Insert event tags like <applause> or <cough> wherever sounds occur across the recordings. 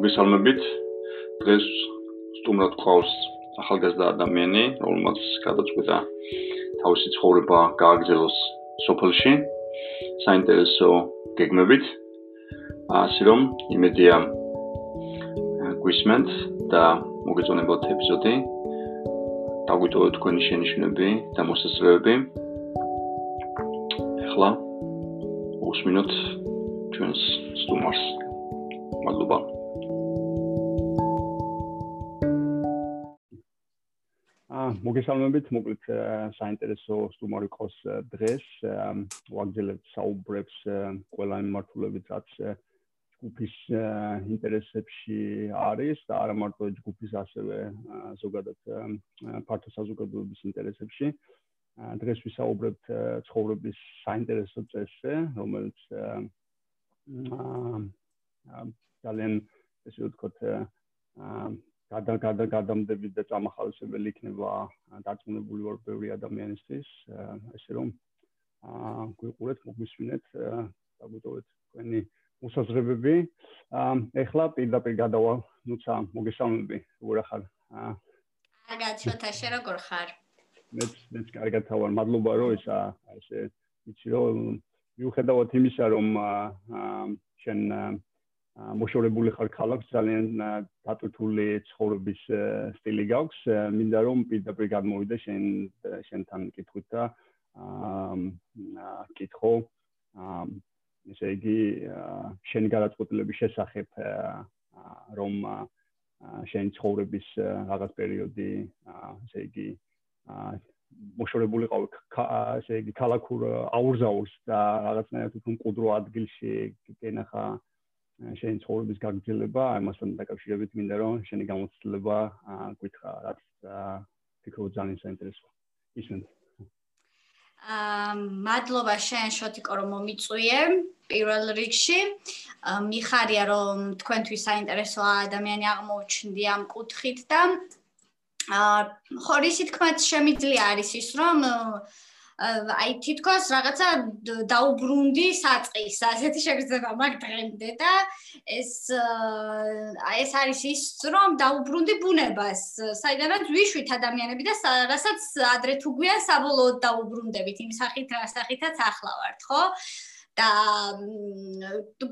მოგესალმებით. დღეს სტუმრად ყავს ახალგაზრდა ადამიანი, რომელმაც გადაწყვიტა თავისი ცხოვრება გააგრძელოს სოფელში. საინტერესო გეგმებით. ასე რომ, იმედია გვისმენთ და მოგეწონებათ ეპიზოდი. დაგვიტოვოთ თქვენი შენიშვნები და მოსაზრებები. ახლა უსმინოთ ჩვენს სტუმარს. მადლობა. მოგესალმებით, მოკლედ საინტერესო სტუმარი ყოს დღეს. ვაგზელებთ საუბრებს ყველა იმ მართულებით, რაც ჯგუფის ინტერესებში არის და არა მარტო ჯგუფის, ასევე ზოგადად ფართო საზოგადოების ინტერესებში. დღეს ვისაუბრებთ ცხოვრების საინტერესო წესზე, რომელიც ძალიან ესე ვთქვათ გადა გადა გადამდები და წამახალისებელი იქნება დაწუნებული ვარ ბევრი ადამიანისთვის. ესე რომ აა გვიყურეთ მოგვისმინეთ დაგვიტოვეთ თქვენი მოსაზრებები. ეხლა პირდაპირ გადავა ნუცა მოგესალმები როგორ ახარ კარგად შოთა შე როგორ ხარ. მეც მეც კარგად ვარ მადლობა რომ ესა ესე იცი რომ მიუხედავად იმისა რომ აა შენ მოშორებული ხარ ქალაქს ძალიან დატვირთული ცხოვრების სტილი გაქვს. მინდა რომ პირდაპირ გადმოვიდე შენ შენთან კითხვით და აა კითხო აა ესე იგი შენი გადაწყვეტილების შესახებ რომ შენ ცხოვრების რაღაც პერიოდი ესე იგი მოშორებული ყავ ესე იგი ქალაქურ აურზაურს და რაღაცნაირად უფრო მყუდრო ადგილში გენახა შენი ცხოვრების გაგრძელება, ამასთან დაკავშირებით მინდა რომ შენი გამოცდილება გითხრა, რაც ფიქრობ ძალიან საინტერესოა. ისმენ. აა მადლობა შენ შოთიკო რომ მომიწვიე პირველ რიგში. მიხარია რომ თქვენთვის საინტერესოა ადამიანი აღმოჩნდი ამ კუთხით და აა ხორისი თქმაც შემიძლია არის ის რომ აი თითქოს რაღაცა დაუბრუნდი საწყის, ასეთი შეგრძნება მაგ დღემდე და ეს აი ეს არის ის რომ დაუბრუნდი ბუნებას, საიდანაც ვიშვით ადამიანები და რასაც ადრე თუ გვიან საბოლოოდ დაუბრუნდებით იმ სახით, რა სახითაც ახლა ვართ, ხო? და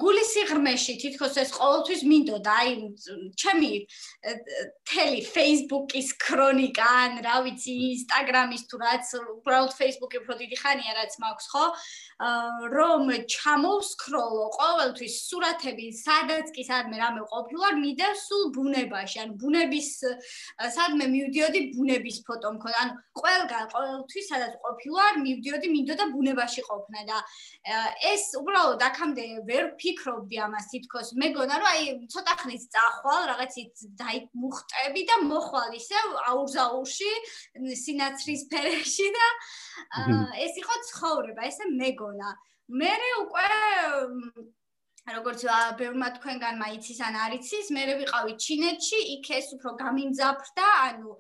გულის სიღრმეში თითქოს ეს ყოველთვის მინდოდა აი ჩემი თელი Facebook-ის ქრონიკა ან რა ვიცი Instagram-ის თუ რაც უბრალოდ Facebook-ი უფრო დიდი ხანია რაც მაქვს ხო? რომ ჩამოვსკროლო ყოველთვის სურათები სადაც კი სადმე რამე ყოფილა მიდევ სულ ბუნებაში. ან ბუნების სადმე მივდიოდი ბუნების ფოტო მქონდა ანუ ყველგან ყოველთვის სადაც ყოფილა მივდიოდი მინდოდა ბუნებაში ყოფნა და ეს უბრალოდ აქამდე ვერ ფიქრობდი ამას თითქოს. მეგონა რომ აი ცოტა ხნის წახვალ რაღაცით დაი მუხტები და მოხვალ ისე აურზაურში სინაცრის ფერეში და ეს იყო ცხოვრება ესე მეგონა მე უკვე როგორც ბევრმა თქვენგან მაიცის ან არიცის მე ვიყავი ჩინეთში იქ ეს უფრო გამიმძაფრდა ანუ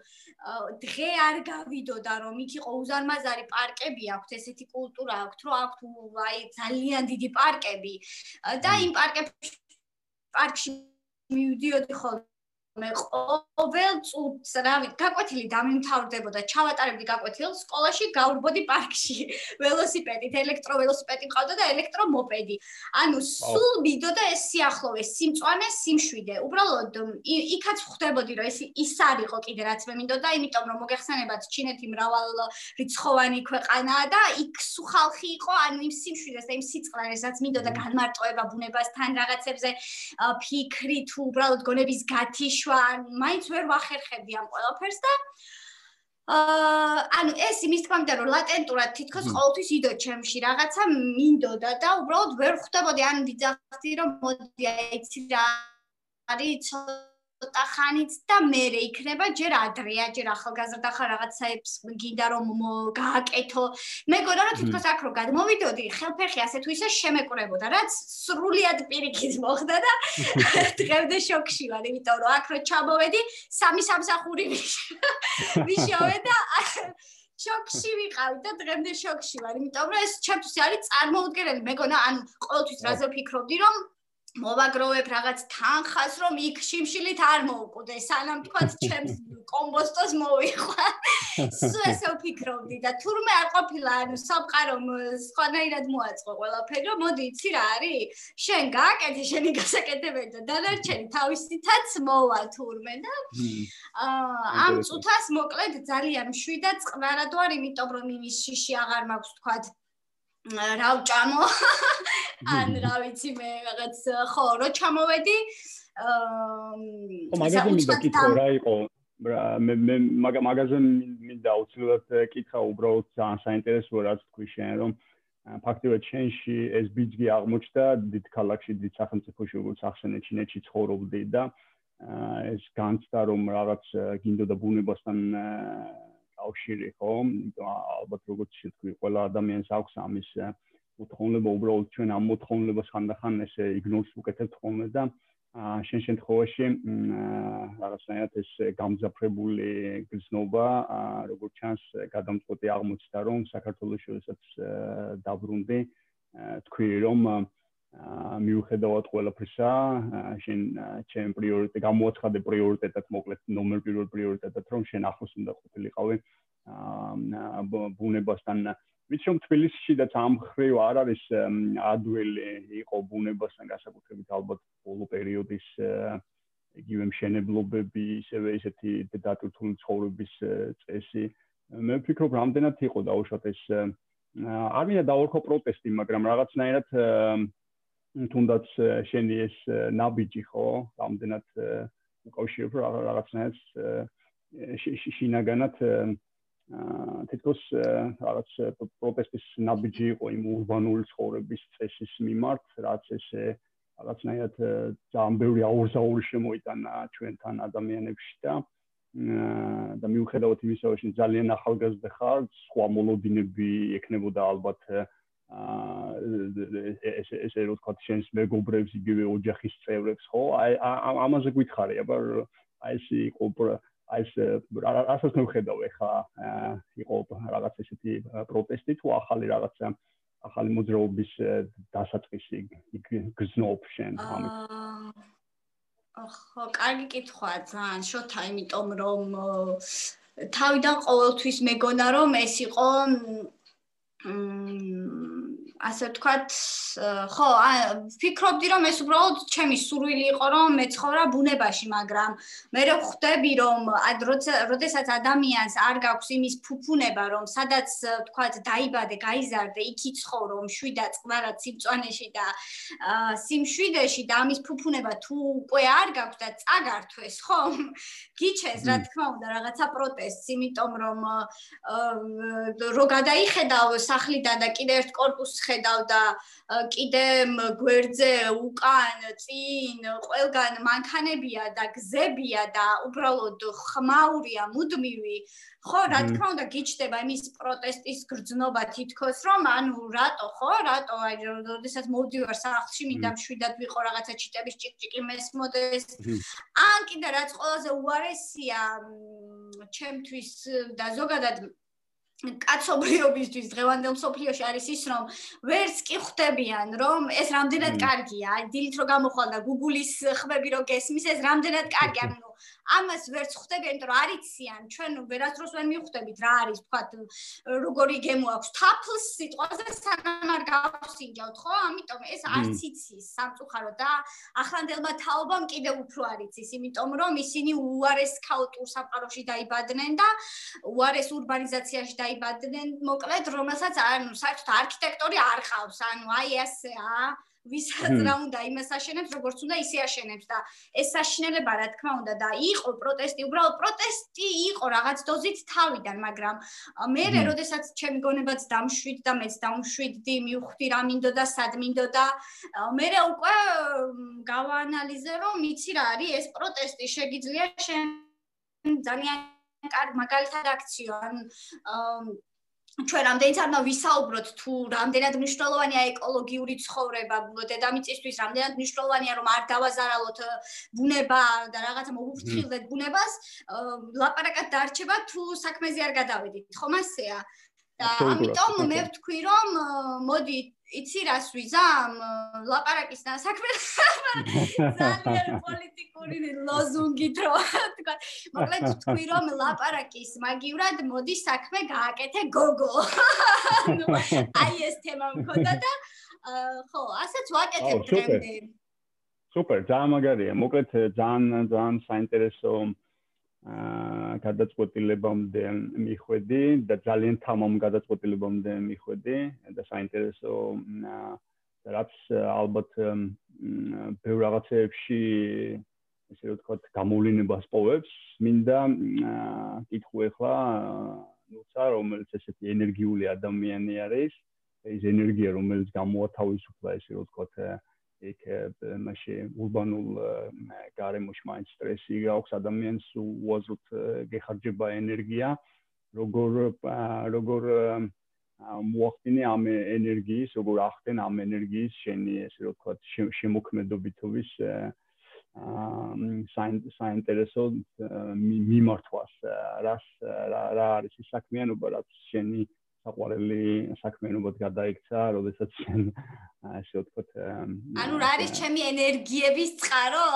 დღე არ გავიდოდა რომ იქ იყო უზარმაზარი პარკები აქვთ ესეთი კულტურა აქვთ რომ აქვთ აი ძალიან დიდი პარკები. და იმ პარკებში პარკში მივდიოდი ხოლმე მე ყოველ წუთს რავი გაკვეთილი დამიმთავრდებოდა ჩავატარებდი გაკვეთილ სკოლაში გავრბოდი პარკში. <laughs> ველოსიპედით ელექტროველოსიპედი მყავდა და ელექტრომოპედი. ანუ სულ მიდოდა ეს სიახლოვე სიმწვანე სიმშვიდე. უბრალოდ იქაც ხვდებოდი რომ ეს ის არისო კიდე რაც მე მინდოდა იმიტომ რომ მოგეხსენებათ ჩინეთი მრავალ რიცხოვანი ქვეყანაა და იქ სუ ხალხი იყო ანუ იმ სიმშვიდეს და იმ სიწყლარესაც მინდოდა განმარტოება ბუნებასთან რაღაცებზე ფიქრი თუ უბრალოდ გონების გათიშვა შვა მაინც ვერ ვახერხებდი ამ ყველაფერს და აა ანუ ეს იმის თქმამდე რომ ლატენტურად თითქოს ყოველთვის იდო ჩემში რაღაცა მინდოდა და უბრალოდ ვერ ხვდებოდი ან ვიძახდი რომ მოდი აიცი რა არის ცოტა ხანით და მე რე იქნება? ჯერ ადრეა ჯერ ახალგაზრდა ხარ რაღაცაებს გინდა რომ გააკეთო. მეგონა რომ თითქოს აქ რო გადმოვიდოდი ხელფეხი ასე თუ ისე შემეკრებოდა რაც სრულიად პირიქით მოხდა და <laughs> დღემდე შოკში ვარ იმიტომ რომ აქ რო ჩამოვედი სამი სამსახური <laughs> ვიშოვე და <laughs> შოკში ვიყავი და დღემდე შოკში ვარ იმიტომ რომ ეს ჩემთვის არის წარმოუდგენელი მეგონა ანუ ყოველთვის რაზე ვფიქრობდი რომ მოვაგროვებ რაღაც თანხას, რომ იქ შიმშილით არ მოუკვდე, სანამ თქვათ ჩემს კომბოსტოს მოვიხვა. სულ ესე ვფიქრობდი და თურმე არ ყოფილა, ანუ სამყარომ სხვანაირად მოაწყო ყველაფერი, რომ მოდი იცი რა არის? შენ გააკეთე შენი გასაკეთებელი და დანარჩენი თავისითაც მოვა თურმე და ამ წუთას მოკლედ ძალიან მშვიდად წყნარად ვარ, იმიტომ რომ იმის შიში აღარ მაქვს თქვათ რა ვჭამო <laughs> ან რა ვიცი მე რაღაც ხო რო ჩამოვედი აა მაგაზე მინდა კითხო რა იყო? მე მე მაგაზე მინდა უცბად კითხა უბრალოდ ძალიან საინტერესოა რაც თქვი შენ რომ ფაქტობრივად შენში ეს ბიძგი აღმოჩნდა დიდ ქალაქში დიდ სახელმწიფოში როგორც ახსენე ჩინეთში ცხოვრობდი და ეს განცდა რომ რაღაც გინდოდა ბუნებასთან კავშირი ხო? ალბათ როგორც შეთქვი, ყველა ადამიანს აქვს ამის მოთხოვნება უბრალოდ ჩვენ ამ მოთხოვნებას ხანდახან ესე იგნორს უკეთებთ ხოლმე და შენ შემთხვევაში რაღაცნაირად ეს გამძაფრებული გზნობა როგორც ჩანს გადამწყვეტი აღმოჩნდა რომ საქართველოს შესაძაც დაბრუნდი თქვი რომ მიუხედავად ყველაფრისა, შენ ჩემ პრიორიტეტ გამოაცხადე პრიორიტეტად მოკლედ ნომერ პირველ პრიორიტეტად რომ შენ ახლოს უნდა ყოფილიყავი აა ბუნებასთან. ვიცი რომ თბილისში და სამხრივ არ არის ადველი იყო ბუნებასთან გასაკუთრებით ალბათ ბოლო პერიოდის იგივე მშენებლობები ისევე ესეთი დატვირთული ცხოვრების წესი. მე ვფიქრობ რამდენად იყო დაუშვათ ეს არ მინდა დავორქო პროტესტი მაგრამ რაღაცნაირად თუნდაც შენი ეს ნაბიჯი ხო რამდენად უკავშირებ რაღაცნაირად შინაგანად თითქოს რაღაც პროტესტის ნაბიჯი იყო იმ урბანული ცხოვრების წესის მიმართ რაც ესე რაღაცნაირად ძალიან ბევრი აურზაური შემოიტანა ჩვენთან ადამიანებში და და მიუხედავად იმისა, რომ ძალიან ახალგაზრდა ხარ, სხვა მოლოდინები ექნებოდა ალბათ ეს ეს რო თქვა შენს მეგობრებს იგივე ოჯახის წევრებს ხო? აი ამაზე გითხარი აბა აი ეს იყო აი ეს რასაც მე ვხედავ ეხა იყო რაღაც ესეთი პროტესტი თუ ახალი რაღაცა ახალი მოძრაობის დასაწყისი გზნობ შენ ამით ხო, კარგი კითხვაა ძალიან, შოთა, იმიტომ რომ თავიდან ყოველთვის მეგონა რომ ეს იყო 嗯 ასე ვთქვათ, ხო, ფიქრობდი რომ ეს უბრალოდ ჩემი სურვილი იყო რომ მეცხოვრა ბუნებაში, მაგრამ მე რო ხვდები რომ როდესაც ადამიანს არ გაქვს იმის ფუფუნება რომ სადაც ვთქვათ დაიბადე, გაიზარდე, იქ იცხოვრო, მშვიდა წყნარად სიმწვანეში და სიმშვიდეში და ამის ფუფუნება თუ უკვე არ გაქვს და წაგართვეს, ხო? გიჩეს რა თქმა უნდა რაღაცა პროტესტს, იმიტომ რომ რო გადაიხედავ სახლიდან და კიდე ერთ კორპუსს ხედავ და კიდე გვერდზე უკან წინ ყველგან მანქანებია და გზებია და უბრალოდ ხმაურია მუდმივი. ხო რა თქმა უნდა გიჩდება იმის პროტესტის გრძნობა თითქოს რომ ანუ რატო ხო რატო? აი როდესაც მოვდივარ სახლში მინდა მშვიდად ვიყო რაღაცა ჩიტების ჭიკჭიკი მესმოდეს. ან კიდე რაც ყველაზე უარესია ჩემთვის და ზოგადად კაცობრიობისთვის დღევანდელ სოფლიოში არის ის რომ ვერც კი ხვდებიან რომ ეს რამდენად კარგია. დილით რო გამოხვალ და Google-ის ხმები რო გესმის ეს რამდენად კარგია. ანუ ამას ვერც ხვდები, იმიტომ რომ არიციან, ჩვენ ვერასდროს ვერ მიხვდებით რა არის, თქვათ, როგორი გემო აქვს თაფლს სიტყვაზე სანამ არ გავსინჯავთ, ხო? ამიტომ ეს არც იცის სამწუხარო და ახლანდელმა თაობამ კიდევ უფრო არ იცის, იმიტომ რომ ისინი უარეს ქაოტურ სამყაროში დაიბადნენ და უარეს урბანიზაციაში დაიბადნენ, მოკლედ, რომელსაც ანუ საერთოდ არქიტექტორი არ ყავს, ანუ აი ასეა. ვისაც რა უნდა იმას აშენებს, როგორც უნდა ისე აშენებს და ეს საშინელება რა თქმა უნდა და იყო პროტესტი, უბრალოდ პროტესტი იყო რაღაც დოზით თავიდან, მაგრამ მე როდესაც ჩემი გონებაც დამშვიდ და მეც დამშვიდდი, მივხვდი რა მინდოდა, სად მინდოდა, მე უკვე გავაანალიზე რომ იცი რა არის ეს პროტესტი, შეგიძლია შენ ძალიან კარგ მაგალითად აქციო ან ჩვენ რამდენიც არ ვისაუბროთ თუ რამდენად მნიშვნელოვანია ეკოლოგიური ცხოვრება დედამიწისთვის, რამდენად მნიშვნელოვანია რომ არ დავაზარალოთ ბუნება და რაღაცა მოვუფრთხილდეთ ბუნებას, ლაპარაკად დარჩება თუ საქმეზე არ გადავედით, ხომ ასეა? და ამიტომ მე ვთქვი რომ მოდი იცი რას ვიზამ ლაპარაკის და საქმე <laughs> ძალიან პოლიტიკური ლოზუნგით რო თქვა მოკლედ თქვი რომ ლაპარაკის მაგივრად მოდი საქმე გააკეთე გოგო. <laughs> აი ეს თემა მქონდა და ხო ასეც ვაკეთებ დღემდე. სუპერ ძალიან მაგარია. მოკლედ ძალიან ძალიან საინტერესო აა გადაწყვეტილებამდე მიხვედი და ძალიან თამამ გადაწყვეტილებამდე მიხვედი და საინტერესო რაც ალბათ ბევრ რაღაცებში ესე ვთქვათ გამოვლენებას პოვებს მინდა კითხო ახლა ნუცა რომელიც ესეთი ენერგიული ადამიანი არის ეს ენერგია რომელიც გამოათავისუფლა ესე ვთქვათ იქ მასე урბანულ გარემოში მაინც სტრესი აქვს ადამიანს უაზროდ გეხარჯება ენერგია როგორ როგორ მოახდინე ამ ენერგიის როგორ ახდენ ამ ენერგიის შენი ესე ვთქვა შემოქმედობითობის აა საინტერესო მიმართვას რას რა არის ის საქმიანობა რაც შენი საყვარელი საქმიანობად გადაიქცა, როდესაც შენ ასე ვთქვათ ანუ რა არის ჩემი ენერგიების წყარო?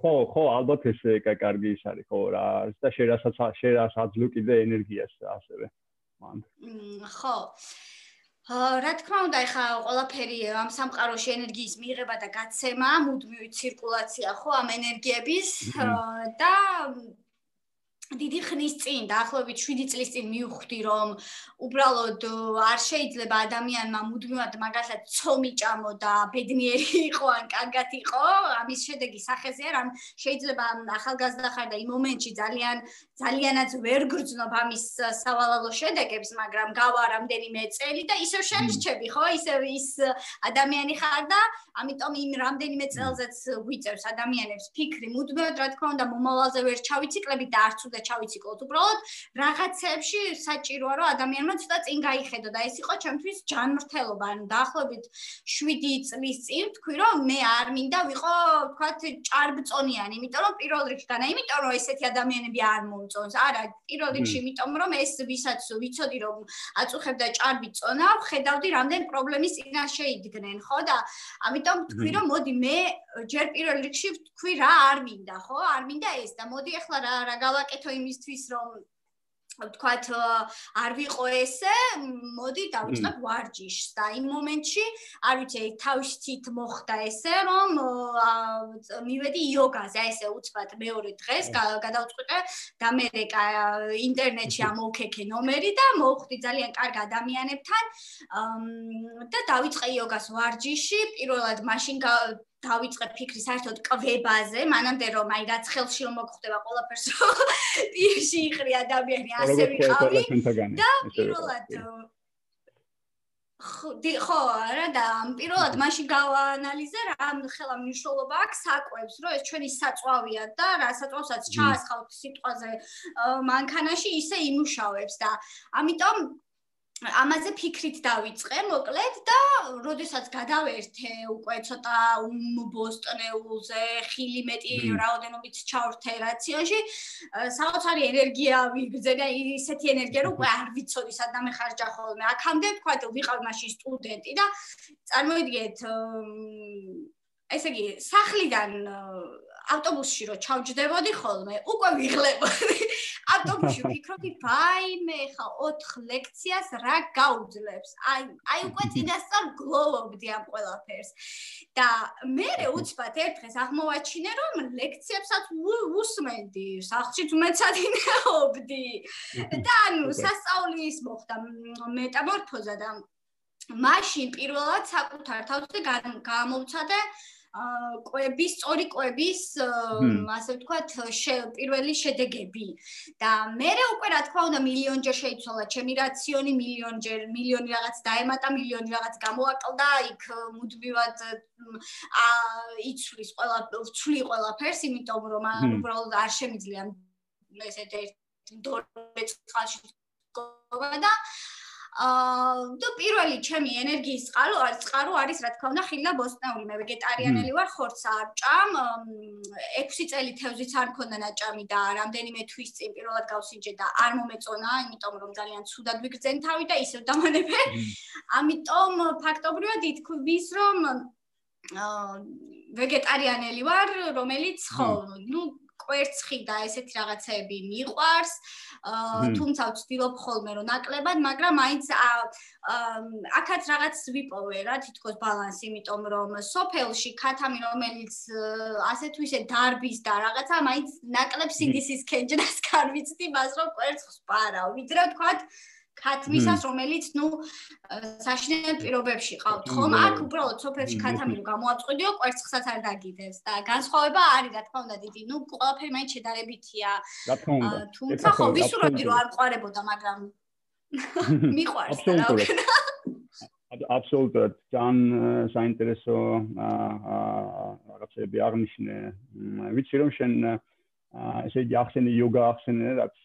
ხო, ხო, ალბათ ეს კარგი ის არის, ხო რა, და შენ რასაც შენ რასაც ლუ კიდე ენერგიას ასევე. მან. ხო. რა თქმა უნდა, ეხა ყველაფერი ამ სამყაროში ენერგიის მიღება და გაცემა, მუდმივი ცირკულაცია ხო ამ ენერგიების და დიდი ხნის წინ, დაახლოებით 7 წლის წინ მივხვდი, რომ უბრალოდ არ შეიძლება ადამიანმა მუდმივად მაგასაც ცომი ჭამო და ბედნიერი <laughs> იყო ან კარგად იყო, ამის შედეგი სახეზეა, რომ შეიძლება ახალგაზრდა და იმ მომენტში ძალიან ძალიანაც ვერ გრძნობ ამის სავალალო შედეგებს, მაგრამ გავა რამდენიმე წელი და ისევ შეჭები, ხო? ისევ ის ადამიანი ხარ და ამიტომ იმ რამდენიმე წელზეც ვიწევს ადამიანებს ფიქრი, მუდმივად რა თქმა უნდა მომავალზე ვერ ჩავიციკლებით და არც უნდა ჩავიციკლოთ. უბრალოდ რაღაცებში საჭიროა რომ ადამიანმა ცოტა წინ გაიხედო და ეს იყო ჩემთვის ჯანმრთელობა. ანუ დაახლოებით 7 წლის წინ თქვი რომ მე არ მინდა ვიყო, თქვათ, ჭარბწონიანი, იმიტომ რომ პირველ რიგში განა, იმიტომ რომ ესეთი ადამიანები არ მომწონს. არა, პირველ რიგში, იმიტომ რომ ეს ვისაც ვიცოდი რომ აწუხებ და ჭარბი წონა, ხედავდი რამდენ პრობლემის წინაშე იდგნენ, ხო და ამიტომ თქვი რომ მოდი მე ჯერ პირველ რიგში თქვი რა არ მინდა, ხო? არ მინდა ეს და მოდი ახლა რა რა გავაკეთო იმისთვის რომ ვთქვათ არ ვიყო ესე მოდი დავიწყებ ვარჯიშს. და იმ მომენტში არ ვიცი თავისით მოხდა ესე რომ მივედი იოგაზე. აი ესე უცბად მეორე დღეს გადავწყვიტე და მე ინტერნეტში ამოვქექე ნომერი და მოვხვდი ძალიან კარგ ადამიანებთან. და დავიწყე იოგას ვარჯიში პირველად მაშინ დავიწყე ფიქრი საერთოდ კვებაზე, მანამდე რომ აი რაც ხელში რომ მოგხვდება ყველაფერს პირში იყრი ადამიანი ასე ვიყავი. და პირველად ხო, რა და პირველად მაშინ გავაანალიზე რა ხელა მნიშვნელობა აქვს საკვებს, რომ ეს ჩვენი საწვავია და რა საწვავსაც ჩაასხავთ სიტყვაზე მანქანაში ისე იმუშავებს და ამიტომ ამაზე ფიქრით დავიწყე მოკლედ და როდესაც გადავერთე უკვე ცოტა ბოსტონეულზე ხილი მეტი რაოდენობით ჩავრთე რაციონში საოცარი ენერგია ვიგრძე და ისეთი ენერგია რომ უკვე არ ვიცოდი სადამ ეხარჯა ხოლმე აქამდე თქვა ვიყავ მაშინ სტუდენტი და წარმოიდგინეთ ესე იგი სახლიდან ავტობუსში რო ჩავჯდებოდი ხოლმე, უკვე ვიღლებოდი. ავტობუსში ვფიქრობდი, ვაიმე, ხა 4 ლექციას რა გაუძლებს? აი, აი უკვე წინასწარ გლოვობდი ამ ყველაფერს. და მე უცბად ერთ დღეს აღმოვაჩინე, რომ ლექციებსაც უსმენდი, სახლშიც მეცადინეობდი. და ანუ სასწაულის მოხდა მეტამორფოზა და მაშინ პირველად საკუთარ თავზე გამოვცადე კვების, სწორი კვების, ასე ვთქვათ, პირველი შედეგები. და მე უკვე რა თქმა უნდა მილიონჯერ შეიცვალა. ჩემი რაციონი, მილიონჯერ, მილიონი რაღაც დაემატა, მილიონი რაღაც გამოაკლდა, იქ მუდმივად ა იცვლის ყველა, ვცვლი ყველაფერს, იმიტომ რომ უბრალოდ არ შემიძლია ესეთ ერთ დორე წყალში გობა და აა და პირველი ჩემი ენერგიის წყარო არის წყარო არის რა თქმა უნდა ხილ და ბოსტნეული. მე ვეგეტარიანელი ვარ ხორცს არ ჭამ 6 წელი თევზიც არ მქონდა ნაჭამი და რამდენიმე თვის წინ პირველად გავსინჯე და არ მომეწონა იმიტომ რომ ძალიან ცუდად ვიგრძენ თავი და ისევ დამანებე ამიტომ ფაქტობრივად ითქვის რომ აა ვეგეტარიანელი ვარ რომელიც ხო ნუ კვერცხი და ესეთი რაღაცეები მიყვარს. თუმცა ვცდილობ ხოლმე რომ ნაკლებად, მაგრამ მაინც აქაც რაღაც ვიპოვე რა, თითქოს ბალანსი, იმიტომ რომ სოფელში ქათამი რომელიც ასე თუ ისე დარბის და რაღაცა მაინც ნაკლებ სინდისის კენჯნას კარვიცდი, <laughs> მას რომ კვერცხს პარავ. ვიდრე ვთქვათ ქათმისას, რომელიც ნუ საშინელ პირობებში ყავთ, ხომ? აქ უბრალოდ სოფელში ქათამი რო გამოაწყვიდიო, კვერცხსაც არ დაგიდეს და განსხვავება არის, რა თქმა უნდა, დიდი, ნუ ყველაფერი მაინც შედარებითია. რა თქმა უნდა. თუმცა ხო ვისურვებდი რომ არ მყარებოდა, მაგრამ მიყვარს რა ვქნა. აბსოლუტურად ძალიან საინტერესო რაღაცები აღნიშნე. ვიცი რომ შენ ესე იგი ახსენე იოგა ახსენე რაც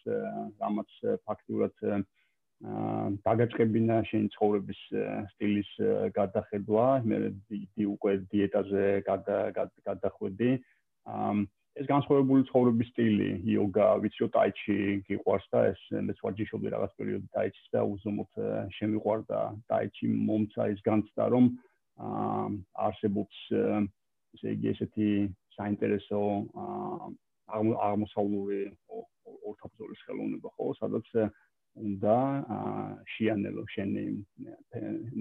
რამაც ფაქტურად დაგაჭებინა შენ ცხოვრების სტილის გადახედვა, მე დი უკვე დიეტაზე გადახვედი. ეს განსხვავებული ცხოვრების სტილი, იოგა, ვიცი, ტაიჩი გიყვარს და ეს მეც ვაჯიშობდი რაღაც პერიოდი ტაიჩის და უზომოდ შემიყვარდა ტაიჩი მომცა ის განცდა რომ არსებობს ესე იგი ესეთი საინტერესო აღმოსავლური ორთაბრძოლის ხელოვნება ხო, სადაც უნდა შეანელო შენი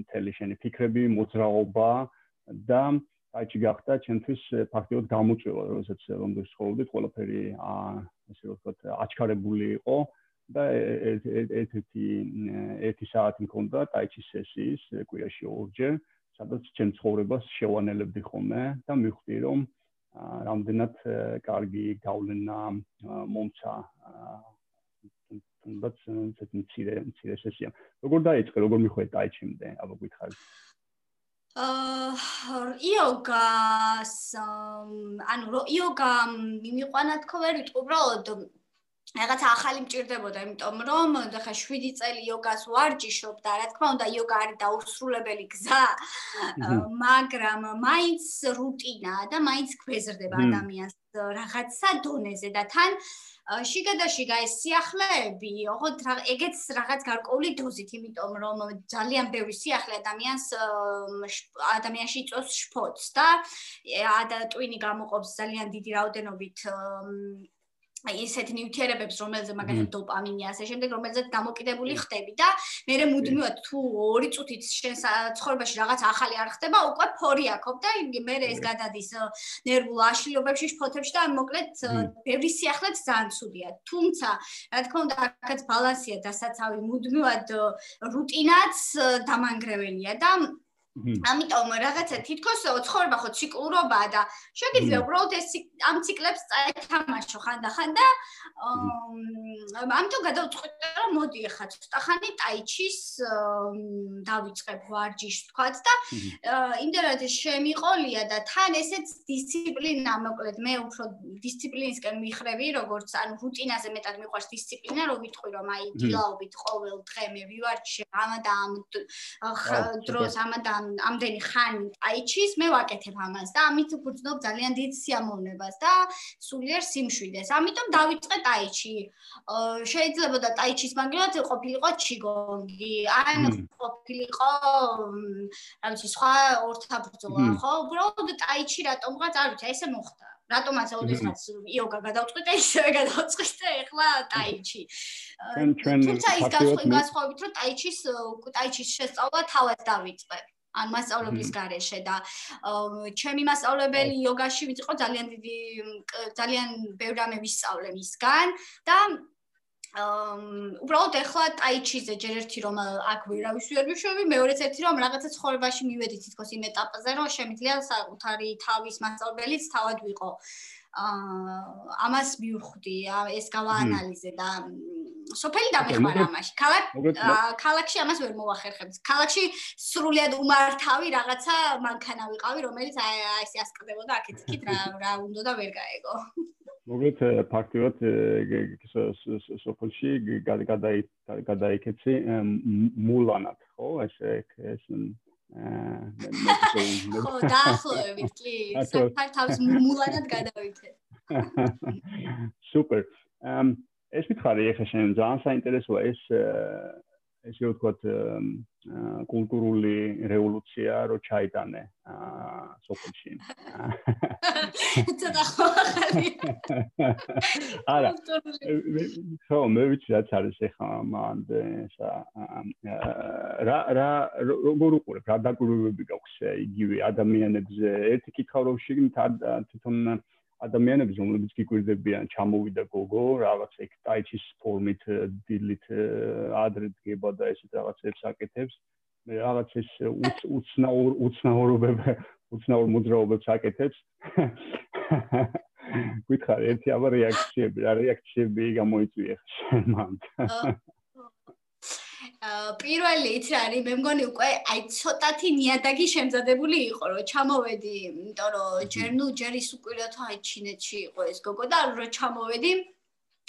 მთელი შენი ფიქრები, მოძრაობა და აიჩი გახდა ჩემთვის ფაქტიურად გამოწვევა, როდესაც ლონდონში ცხოვრობდი, ყველაფერი ასე ვთქვათ, აჩქარებული იყო და ერთ-ერთი ერთი საათი მქონდა ტაიჩის სესიის კვირაში ორჯერ, სადაც ჩემ ცხოვრებას შევანელებდი ხოლმე და მივხვდი, რომ რამდენად კარგი გავლენა მომცა თუნდაც ცოტა მცირე მცირე სესია. როგორ დაიწყე, როგორ მიხვედი დაიჩიმდე, აბა გითხარი. აა იოგას ანუ იოგა მიმიყვანა თქო ვერ ვიტყვი, უბრალოდ რაღაც ახალი მჭirdებოდა, იმიტომ რომ ხა 7 წელი იოგას ვარჯიშობ და რა თქმა უნდა იოგა არის დაუსრულებელი გზა, მაგრამ მაინც რუტინაა და მაინც გვეზრდება ადამიანს რაღაცა დონეზე და თან შიგადაშიგა ეს სიახლეები, ოღონდ ეგეც რაღაც გარკვეული დოზით, იმიტომ რომ ძალიან ბევრი სიახლე ადამიანს ადამიანში იწვევს შფოთს და და ტვინი გამოყოფს ძალიან დიდი რაოდენობით ისეთ ნიუტრიენტებს, რომელზეც მაგალითად დოპამინი ასე შემდეგ, რომელზეც დამოკიდებული ხდები და მე მე მუდმივად თუ ორი წუთით შენ ცხოვრებაში რაღაც ახალი არ ხდება, უკვე ფორი აქობ და მე ეს გადადის ნერვულ აშლილობებში, შფოთებში და მოკლედ ბევრი სიახლეც ძალიან ცუდია. თუმცა, რა თქმა უნდა, აქაც ბალანსია დასაცავი მუდმივად რუტინაც დამანგრეველია და ამიტომ რაღაცა თითქოს ცხოვრება ხო ციკლურობაა და შეგიძლია უბრალოდ ეს ამ ციკლებს წაეთამაშო ხანდახან და ამიტომ გადავწყვიტე რომ მოდი ახლა ცოტა ხანი ტაიჩის დავიწყებ ვარჯიშს თქვათ და იმდენად შემიყოლია და თან ესეც დისციპლინა მოკლედ მე უფრო დისციპლინისკენ მიხრევი როგორც ანუ რუტინაზე მეტად მიყვარს დისციპლინა რომ ვიტყვი რომ აი დილაობით ყოველ დღე მე ვივარჯიშე ამადა ამ დროს ამადა ამდენი ხანი ტაიჩის მე ვაკეთებ ამას და ამით ვგრძნობ ძალიან დიდ სიამოვნებას და სულიერ სიმშვიდეს. ამიტომ დავიწყე ტაიჩი. შეიძლება და ტაიჩის მაგალითად ყოფილიყო ჩიგონგი, ან ყოფილიყო რა ვიცი სხვა ორთაბრძოლა, ხო? უბრალოდ ტაიჩი რატომღაც არ ვიცი, ესე მოხდა. რატომაც ოდესღაც იოგა გადავწყვიტე, ისევე გადავწყვიტე, ეხლა ტაიჩი. თუმცა ის განსხვავებით, რომ ტაიჩის ტაიჩის შესწავლა თავად დავიწყე. ან მასწავლებლის გარეშე და ჩემი მასწავლებელი იოგაში ვიყო ძალიან დიდი ძალიან ბევრი რამე ვისწავლე მისგან და აა უბრალოდ ეხლა ტაიჩიზე ჯერ ერთი რომ აქ ვირავის ვერ ვიშვები, მეორეც ერთი რომ რაღაცა ცხოვრებაში მივედი თითქოს იმ ეტაპზე, რომ შემიძლია საკუთარი თავის მასწავლებელიც თავად ვიყო. აა ამას მივხვდი, ეს გავაანალიზე და სოფელი დამეხმარა ამაში. ქალაქ ქალაქში ამას ვერ მოახერხებს. ქალაქში სრულიად უმართავი რაღაცა მანქანა ვიყავი, რომელიც აი ესე ასკდებოდა აქეთ იქით რა რა უნდა და ვერ გაეგო. მოგეთ ფაქტიურად სოფელში გადაი გადაიქეცი მულანად ხო ესე ეს ხო დაახლოებით კი. <laughs> საფრთხე თავს მულანად გადავიქე <laughs> სუპერ ეს მითხარი ეხა შენ ძალიან საინტერესოა ეს ესე ვთქვათ კულტურული რევოლუცია რო ჩაიტანე სოფელში. ცოტა ხალხი. არა. ხო, მე ვიცი რაც არის ეხა მანდ ესა რა რა როგორ უყურებ რა დაკვირვებები გაქვს იგივე ადამიანებზე ერთი კითხავ რომ შეგნით თვითონ ადამიანები რომლებიც გიკვირდებიან ჩამოვიდა გოგო რაღაც ეგ ტაიჩის ფორმით დილით ადრე დგება და ესეთ რაღაცებს აკეთებს. მე რაღაც ეს უცნაურ უცნაურობებ უცნაურ მოძრაობებს აკეთებს. <laughs> გითხარ ერთი აბა რეაქციები რა რეაქციები გამოიწვია ხან მან პირველი იცი რა არის მე მგონი უკვე აი ცოტათი ნიადაგი შემზადებული იყო რომ ჩამოვედი იმიტომ რომ ჯერ ნუ ჯერ ის უკვირათ აი ჩინეთში იყო ეს გოგო და რომ ჩამოვედი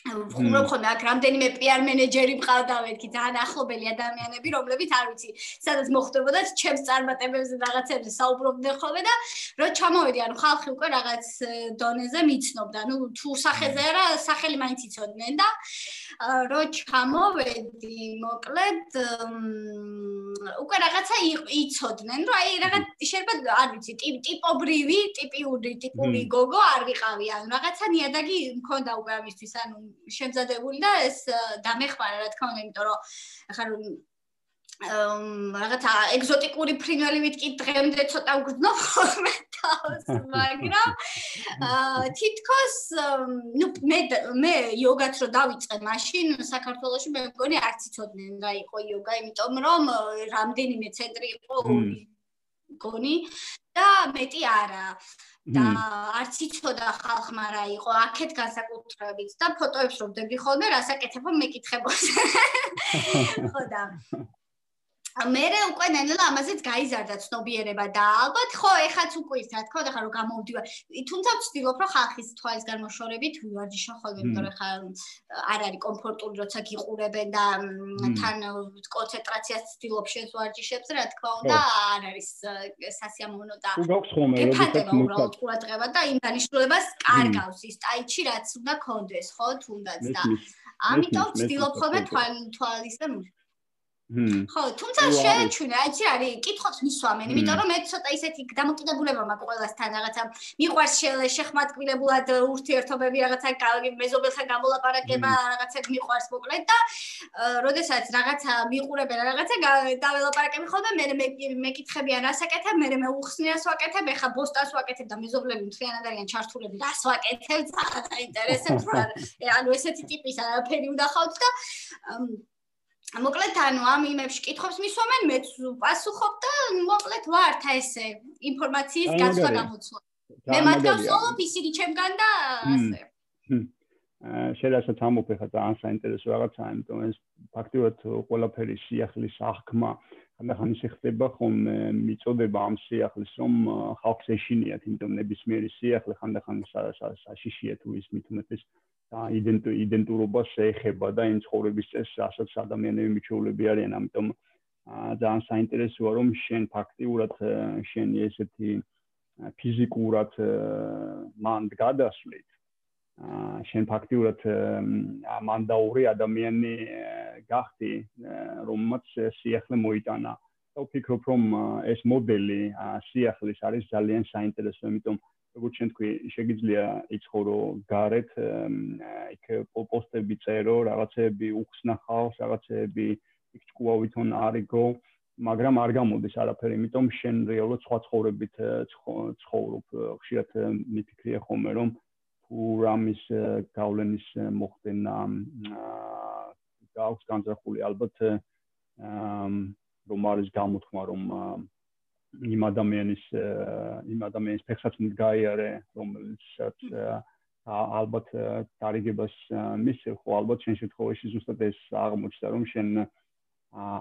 ხუმრობ ხოლმე აქ რამდენიმე PR მენეჯერი მყავდა მეთქი ძალიან ახლობელი ადამიანები რომლებიც არ ვიცი სადაც მოხდებოდა ჩემს წარმატებებზე რაღაცებზე საუბრობდნენ ხოლმე და რო ჩამოვედი ანუ ხალხი უკვე რაღაც დონეზე მიცნობდა. ну თუ სახეზე არა სახელი მაინც იცოდნენ და რო ჩამოვედი მოკლედ უკვე რაღაცა იცოდნენ რომ აი რაღაც შეიძლება არ ვიცი ტიპობრივი ტიპიური ტიპური გოგო არ ვიყავი ანუ რაღაცა ნიადაგი მქონდა უკვე ამისთვის ანუ შემზადებული და ეს დამეხმარა რა თქმა უნდა იმიტომ რომ ახლა რომ რაღაცა ეგზოტიკური ფრინველივით კი დღემდე ცოტა უგრძნობ ხოლმე თავს <laughs> მაგრამ თითქოს ნუ მე მე იოგაც რო დავიწყე მაშინ საქართველოში მე მგონი არც იცოდნენ რა იყო იოგა იმიტომ რომ რამდენიმე ცენტრი იყო გონი და მეტი არა. და არც იცოდა ხალხმა რა იყო აქეთ განსაკუთრებით. და ფოტოებს რომ დები ხოლმე რასაკეთებო მეკითხებოს <laughs> ხო და მე უკვე ნელა ამაზეც გაიზარდა ცნობიერება და ალბათ ხო ეხაც უკვე ის რა თქმა უნდა რომ გამოვდივარ. თუმცა ვცდილობ რომ ხალხის თვალის გამოშორებით ვივარჯიშო ხოლმე იმიტომ რომ ხა არ არის კომფორტული როცა გიყურებენ და თან კონცენტრაციას ვცდილობ შენს ვარჯიშებს რა თქმა უნდა არ არის სასიამოვნო და ეფანტება უბრალოდ ყურადღება და იმ დანიშნულებას კარგავს ის ტაიჩი რაც უნდა კონდეს ხო თუნდაც და ამიტომ ვცდილობ ხოლმე თვალის და ხო, თუმცა შეჩვენა, აი რა არის, კითხავს მისვამენ, იმიტომ რომ მე ცოტა ისეთი დამოკიდებულება მაქვს ყველასთან რაღაცა. მიყვარს შეხმატკილებულად ურთიერთობები რაღაცა მეზობელთან გამოლაპარაკება, რაღაცა მიყვარს მოკლედ და როდესაც რაღაცა მიყურებენ რაღაცა დაველაპარაკები ხოლმე მე მეკითხებიან რასაკეთებ, მე მე უხსნიას ვაკეთებ, ეხა ბოსტას ვაკეთებ და მეზობლები მთლიანად არიან ჩართულები, რას ვაკეთებ, ძალიან საინტერესებს რა. ანუ ესეთი ტიპის არაფერი უნდა ხავთ და მოკლედ ანუ ამ იმებში კითხავს მისვამენ მეც პასუხობ და მოკლედ ვართ ესე ინფორმაციის გაცვლა გამოცვლა. მე მაგას ვოლობ ისინი ჩემგან და ასე. შეიძლება თამოფეხა ძალიან საინტერესო რაღაცაა იმიტომ ეს ფაქტიურად ყველაფერი სიახლის აღქმა ხანდახან ისე ხდება ხომ მიწოდება ამ სიახლის რომ ხალხს ეშინიათ იმიტომ ნებისმიერი სიახლე ხანდახან საშიშია თუ ის მით უმეტეს და იდენტურობა შეეხება და იმ ცხოვრების წესს, რასაც ადამიანები მიჩვეულები არიან, ამიტომ ძალიან საინტერესოა რომ შენ ფაქტიურად შენი ესეთი ფიზიკურად მანდ გადასვლით. შენ ფაქტიურად მანდაური ადამიანი გახდი, რომელმაც სიახლე მოიტანა. ვფიქრობ რომ ეს მოდელი სიახლის არის ძალიან საინტერესო, იმიტომ რომ როგორც შენ თქვი, შეიძლება იცხოვრო გარეთ, იქ პოსტები წერო, რაღაცები უხსნახავს, რაღაცები იქ ჭკუავითონ არიგო, მაგრამ არ გამოდის არაფერი, იმიტომ შენ რეალურად სხვა ცხოვრებით ცხოვრობ. ხშირად მიფიქრია ხოლმე, რომ თუ რამის გავლენის მოხდენა გაქვს განზრახული, ალბათ რომ არის გამოთქმა, რომ იმ ადამიანის იმ ადამიანის ფეხსაც მდგაიარე რომელსაც ალბათ დარიგებას მისცე ხო ალბათ შენ შემთხვევაში ზუსტად ეს აღმოჩნდა რომ შენ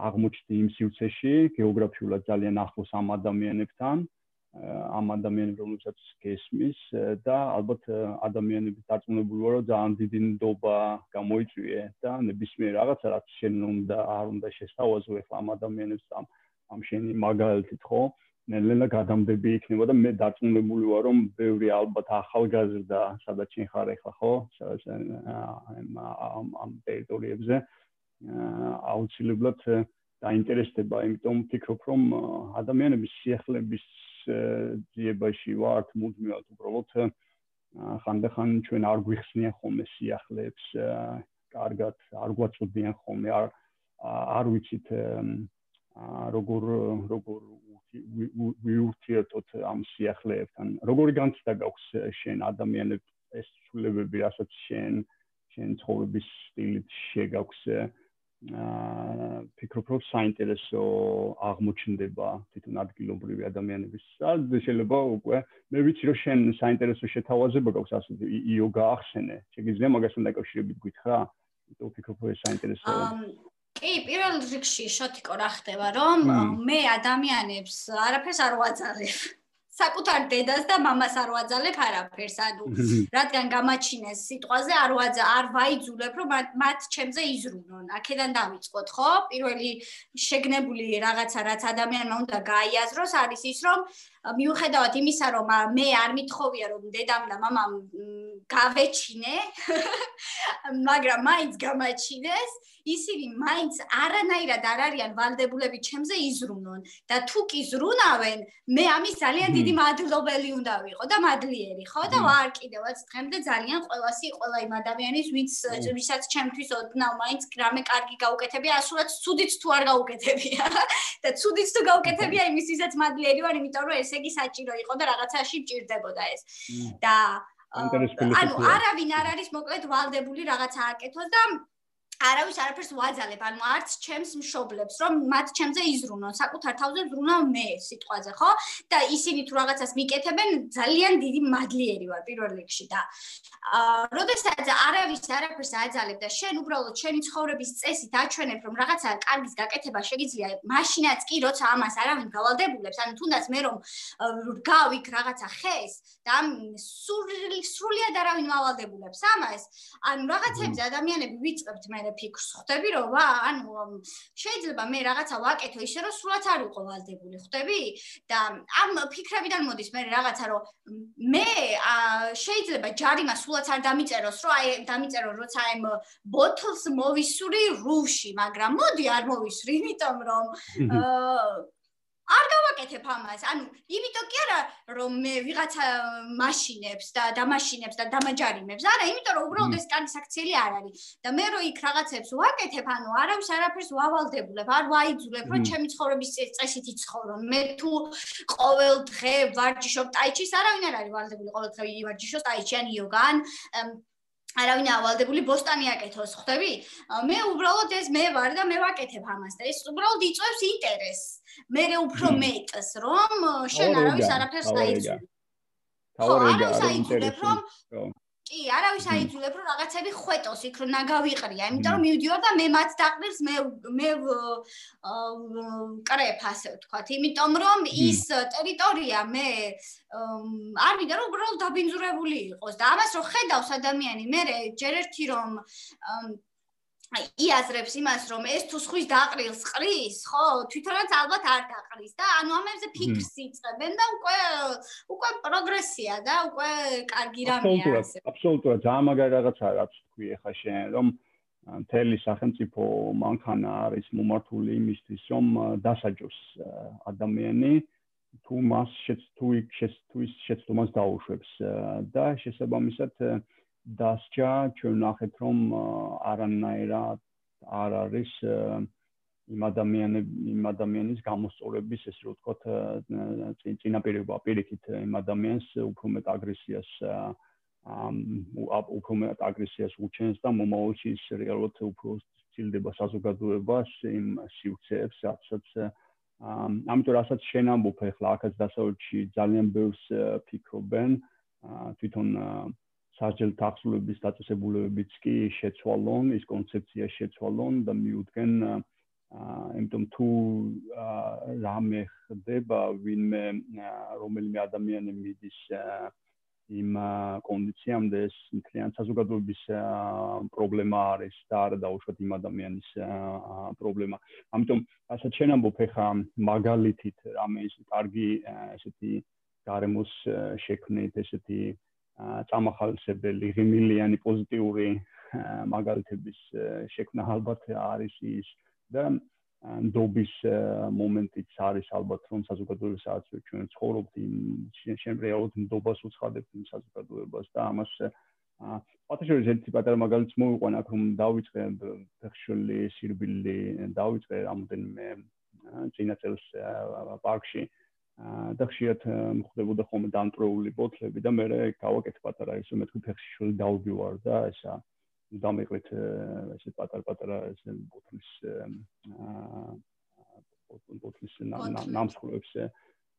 აღმოჩნდი იმ სივრცეში გეოგრაფიულად ძალიან ახლოს ამ ადამიანებთან ამ ადამიანებს რომელსაც გესმის და ალბათ ადამიანები დარწმუნებული ვარ რომ ძალიან დიდი ნდობა გამოიწვიე და ნებისმიერ რაღაცა რაც შენ უნდა არ უნდა შესთავაზო ახლა ამ ადამიანებს ამ ამ შენი მაგალითით ხო? ნელ-ნელა გადამდები იქნება და მე დარწმუნებული ვარ რომ ბევრი ალბათ ახალგაზრდა სადაც შენ ხარ ახლა ხო? სადაც ამ ამ ტერიტორიებზე აუცილებლად დაინტერესდება. იმიტომ ვფიქრობ რომ ადამიანების სიახლეების ძიებაში ვართ მუდმივად უბრალოდ ხანდახან ჩვენ არ გვიხსნიან ხოლმე სიახლეებს კარგად არ გვაწოდიან ხოლმე არ არ ვიცით როგორ როგორ ვიურთიერთოთ ამ სიახლეებთან. როგორი განცდა გაქვს შენ ადამიანებს ეს ცვლილებები რასაც შენ შენ ცხოვრების სტილით შეგაქვს აა ფიქრობ რომ საინტერესო აღმოჩნდება თვითონ ადგილობრივი ადამიანების და შეიძლება უკვე მე ვიცი რომ შენ საინტერესო შეთავაზება გაქვს ასე იოგა ახსენე შეგიძლია მაგასთან დაკავშირებით გითხრა თუ ფიქრობ რომ ეს საინტერესოა. კი, პირველ რიგში შოთიკო რა ხდება, რომ მე ადამიანებს არაფერს არ ვაძალებ. საკუთარ დედას და მამას არ ვაძალებ არაფერს, ანუ <laughs> რადგან გამაჩინეს სიტყვაზე არ ვაძა არ ვაიძულებ, რომ მათ ჩემზე იზრუნონ. აქედან დავიწყოთ, ხო? პირველი შეგნებული რაღაცა, რაც ადამიანმა უნდა გაიაზროს, არის ის, რომ მიუხედავად იმისა, რომ მე არ მithოვია, რომ დედამ და მამამ გავეჩინე, <laughs> მაგრამ მაინც გამაჩინეს, ისინი მაინც არანაირად არ არიან ვალდებულები ჩემზე იზრუნონ და თუ კი ზრუნავენ, მე ამის ძალიან დიდი მადლობელი უნდა ვიყო და მადლიერი, ხო? და ვარ კიდევაც დღემდე ძალიან ყოველასი ყველა იმ ადამიანის, ვინც ვისაც ჩემთვის ოდნავ მაინც რამე კარგი გაუკეთებია, ასურაც ცუდიც თუ არ გაუკეთებია. <laughs> და ცუდიც თუ გაუკეთებია, იმისთვისაც მადლიერი ვარ, იმიტომ რომ ესე იგი საჭირო იყო და რაღაცაში ჭირდებოდა ეს. და ანუ არავინ არ არის მოკლედ ვალდებული რაღაცა აკეთოს და არავის არაფერს ვაძალებ, ანუ არც ჩემს მშობლებს, რომ მათ ჩემზე იზრუნონ, საკუთარ თავზე ზრუნავ მე სიტყვაზე, ხო? და ისინი თუ რაღაცას მიკეთებენ, ძალიან დიდი მადლიერი ვარ პირველ რიგში და აა, როდესაც არავის არაფერს აძალებ და შენ უბრალოდ შენი ცხოვრების წესით აჩვენებ, რომ რაღაცა კარგის გაკეთება შეიძლება, მაშინაც კი როცა ამას არავინ გავალდებულებს, ანუ თუნდაც მე რომ გავიქ რაღაცა ხეს და სრულიად არავინ მავალდებულებს ამას, ანუ რაღაცებზე ადამიანები ვიწყებთ მე ფიქრს ხვდები რომ ვა ანუ შეიძლება მე რაღაცა ვაკეთო ისე რომ სულაც არ ვიყო ვალდებული ხვდები და ამ ფიქრებიდან მოდის მე რაღაცა რომ მე შეიძლება ჯარიმა სულაც არ დამიწეროს რომ აი დამიწერო როცა აი ბოთლს მოვისური რუში მაგრამ მოდი არ მოვისრი იმიტომ რომ არ გავაკეთებ ამას. ანუ იმიტომ კი არა რომ მე ვიღაცა მაშინებს და დამაშინებს და დამაჯარიმებს. არა, იმიტომ რომ უბრალოდ ეს კანის აქციელი არ არის. და მე რო იქ რაღაცებს ვაკეთებ, ანუ არავის არაფერს ვავალდებულებ, არ ვაიძულებ, რომ ჩემი ცხოვრების წესით იცხოვრო. მე თუ ყოველ დღე ვარჯიშობ ტაიჩის, არავინ არ არის ვალდებული ყოველ დღე ვარჯიშოს ტაიჩი ან იოგან. არავინ ავალდებული ბოსტანი აკეთოს, ხვდები? მე უბრალოდ ეს მე ვარ და მე ვაკეთებ ამას და ეს უბრალოდ იწვევს ინტერესს. მე უფრო მეტს, რომ შენ არავის არაფერს დაიწყო. თავი რა ინტერესი? კი, არავის აიძულებ რომ რაღაცები ხვეტოს იქ რომ ნაგავიყრია, იმიტომ რომ მივდივარ და მე მათ დაყრილს მე მე კრეფ ასე ვთქვათ, იმიტომ რომ ის ტერიტორია მე არ მინდა რომ უბრალოდ დაბინძურებული იყოს და ამას რომ ხედავს ადამიანი, მე ჯერ ერთი რომ იაზრებს იმას, რომ ეს თუ სხვის დაყრილს ყრის, ხო, თვითონაც ალბათ არ დაყრის და ანუ ამებზე ფიქრს იწებენ და უკვე უკვე პროგრესია და უკვე კარგი რამეა ასე. აბსოლუტურად, ძალიან მაგარი რაღაცაა, რაც თქვი ახლა შენ, რომ მთელი სახელმწიფო მანქანა არის მომართული იმისთვის, რომ დასაჯოს ადამიანი თუ მას შეც თუ იქ შეც თუ ის შეცდომას დაუშვებს და შესაბამისად დასჯა ჩვენ ნახეთ რომ არანაირად არ არის იმ ადამიანების იმ ადამიანის გამოსწორების ეს რო ვთქვათ წინაპირობა პირიქით იმ ადამიანს უფრო მეტ აგრესიას ამ უფრო მეტ აგრესიას უჩენს და მომავალში ის რეალურად უფრო ცილდება საზოგადოებას იმ სივრცეებს რასაც ამიტომ რასაც შენ ამბობ ახლა აქაც დასავლეთში ძალიან ბევრს ფიქრობენ თვითონ საჯელთ ახსულების დაწესებულებებიც კი შეცვალონ, ის კონცეფცია შეცვალონ და მიუდგენ იმიტომ თუ რამე ხდება ვინმე რომელიმე ადამიანი მიდის იმ კონდიციამდე ეს მთლიან საზოგადოების პრობლემა არის და არა დაუშვათ იმ ადამიანის პრობლემა. ამიტომ ასეთ შენ ამბობ ხა მაგალითით რამე ის კარგი ესეთი გარემოს შექმნით ესეთი წამახალისებელი ღიმილიანი პოზიტიური მაგალითების შექმნა ალბათ არის ის და ნდობის მომენტიც არის ალბათ რომ საზოგადოებასაც ჩვენ ცხოვრობთ იმ შენ რეალურად ნდობას უცხადებთ იმ საზოგადოებას და ამას პატაშორის ერთი პატარა მაგალითს მოვიყვან აქ რომ დავიწყე ფეხშული სირბილი დავიწყე რამოდენიმე წინა წელს პარკში და ხშირად მხდებოდა ხოლმე დამტრეული ბოთლები და მე გავაკეთე პატარა ისე მე თქვი ფეხშული დავდივარ და ესა დამეყრეთ ესე პატარ-პატარა ესე ბოთლის აა ბოთლის ნამსხვრებს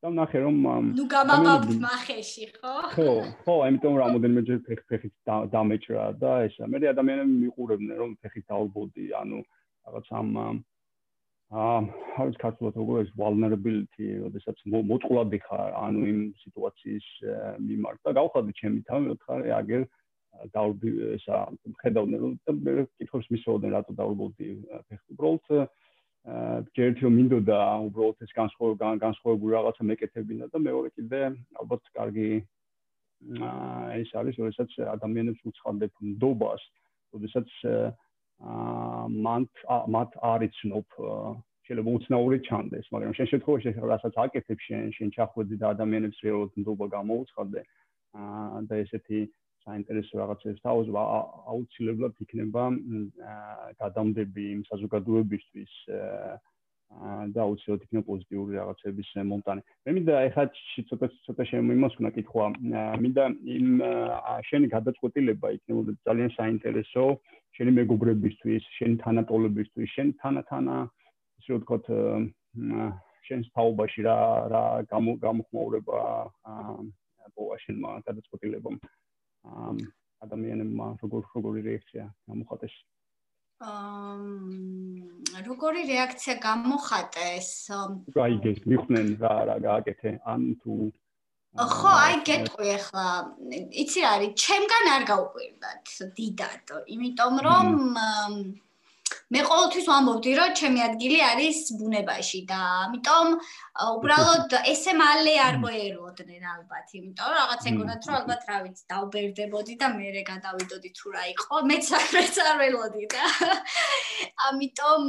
და ნახე რომ ნუ გამაბავთ მახეში ხო? ხო ხო ამიტომ რამოდენმე ჯერ ფეხ ფეხით დამეჭრა და ესა. მე ადამიანები მიყურებდნენ რომ ფეხით დაალბოდი ანუ რაღაც ამ აა ჰავის ქართულად როგორ ეს vulnerability ოდესაც მოწყვლადი ხარ ანუ იმ სიტუაციის მიმართ და გავხადე ჩემი თავი ოთხარი აგერ დავრდი ესა ხედავდნენ რომ კითხავს მისვოდნენ რატო დავრბოდი ფეხი უბრალოდ ჯერჯერ მინდოდა უბრალოდ ეს განსხვავება განსხვავებული რაღაცა მეკეთებინა და მეორე კიდე ალბათ კარგი ეს არის როდესაც ადამიანებს უცხადებ ნდობას როდესაც აა მათ მათ არიცნობ შეიძლება უცნაური ჩანდეს მაგრამ შენ შემთხვევაში რასაც აკეთებ შენ შენ ჩახვედი და ადამიანებს რეალურად ნდობა გამოუცხადე აა და ესეთი საინტერესო რაღაცებს თავზვა აუცილებლად იქნება გადამდები იმ საზოგადოებისთვის და აუცილებლად იქნება პოზიტიური რაღაცების მომტანი. მე მინდა ეხლა ცოტა ცოტა შემიმოსვნა კითხვა. მინდა იმ შენი გადაწყვეტილება იქნება ძალიან საინტერესო შენი მეგობრებისთვის, შენი თანატოლებისთვის, შენ თანათანა ისე ვთქვათ შენს თაობაში რა რა გამოხმაურება აა პოვაშენმა გადაწყვეტილებამ ადამიანებმა როგორ როგორი რეაქცია გამოხატეს? აა როგორი რეაქცია გამოხატეს? რაიგეს მიხვნენ რა რა გააკეთე? ან თუ ხო, აი გეტყვი ახლა. იცი რა არის? ჩემგან არ გაუკვირდათ დიდად, იმიტომ რომ მე ყოველთვის ვამბობდი, რომ ჩემი ადგილი არის ბუნებაში და ამიტომ უბრალოდ ესე მალე არ მოეროდნენ ალბათ, იმიტომ რომ რაღაც ეგონათ, რომ ალბათ რა ვიცი, დაუბერდებოდი და მე გადავიდოდი თუ რა იყო, მეც მეც არ ველოდი და <laughs> ამიტომ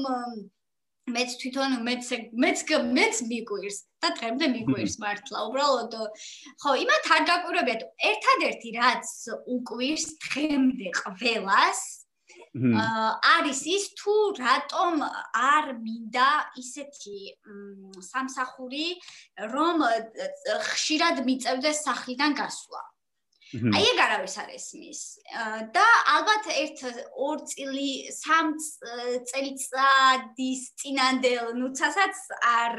მეც თვითონ მეც მეც მეც მიგვირს და დღემდე მიგვირს მართლა უბრალოდ ხო იმათ არ გაკვირვებიათ. ერთადერთი რაც უკვირს დღემდე ყველას არის ის თუ რატომ არ მინდა ისეთი სამსახური რომ ხშირად მიწევდეს სახლიდან გასვლა. აი ეგ არავის არ ესმის. და ალბათ ერთ ორ წილი სამ წელიწადის წინანდელ ნუცასაც არ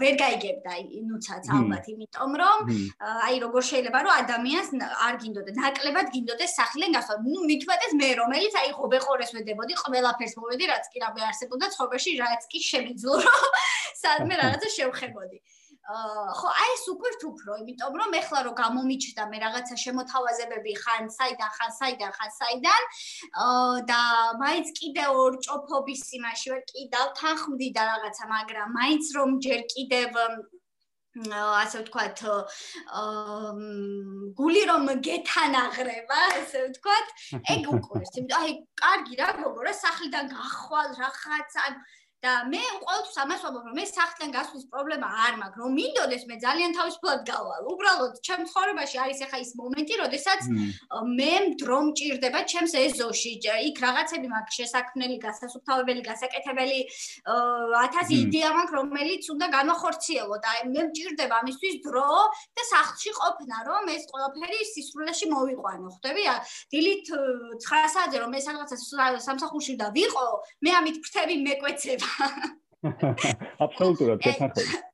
ვერ გაიგებდა ნუცაც ალბათ იმიტომ რომ აი როგორ შეიძლება რომ ადამიანს არ გინდოდა ნაკლებად გინდოდეს სახლიდან გასვლა. ნუ მithumetes მე რომელიც აი ხობეყორეს ვედებოდი ყველაფერს მოვედი რაც კი რამე არსებობდა ცხოვრებაში რაც კი შემიძლო რომ <laughs> სადმე რაღაცა შევხებოდი ხო აი ეს უკვე უფრო იმიტომ რომ ეხლა რომ გამომიჩნდა მე რაღაცა შემოთავაზებები ხან საიდან ხან საიდან ხან საიდან და მაინც კიდე ორ ჭოფობის იმაში ვარ კიდევ თანხმდი და რაღაცა მაგრამ მაინც რომ ჯერ კიდევ ასე ვთქვათ გული რომ გეთანაღრება ასე ვთქვათ ეგ უკვე იმიტომ აი კარგი რა გოგო რა სახლიდან გახვალ რაღაცა და მე ყოველთვის ამას ვამბობ, რომ მე სახლიდან გასვლის პრობლემა არ მაქვს, რომ მინდოდეს მე ძალიან თავისუფლად გავალ. უბრალოდ ჩემ ცხოვრებაში არის ახლა ის მომენტი, როდესაც მე დრო მჭირდება ჩემს ეზოში. იქ რაღაცები მაქვს შესაქმნელი, გასასუფთავებელი, გასაკეთებელი, 1000 იდეა მაქვს, რომელიც უნდა განახორციელო და მე მჭირდება ამისთვის დრო და სახლში ყოფნა, რომ ეს ყველაფერი სისრულეში მოვიყვანო, ხვდები? დილით 9 საათზე რომ მე სადღაცა სამსახურში და ვიყო, მე ამით ფრთები მეკვეცება. <laughs> აბსოლუტურად შეთანხმებით.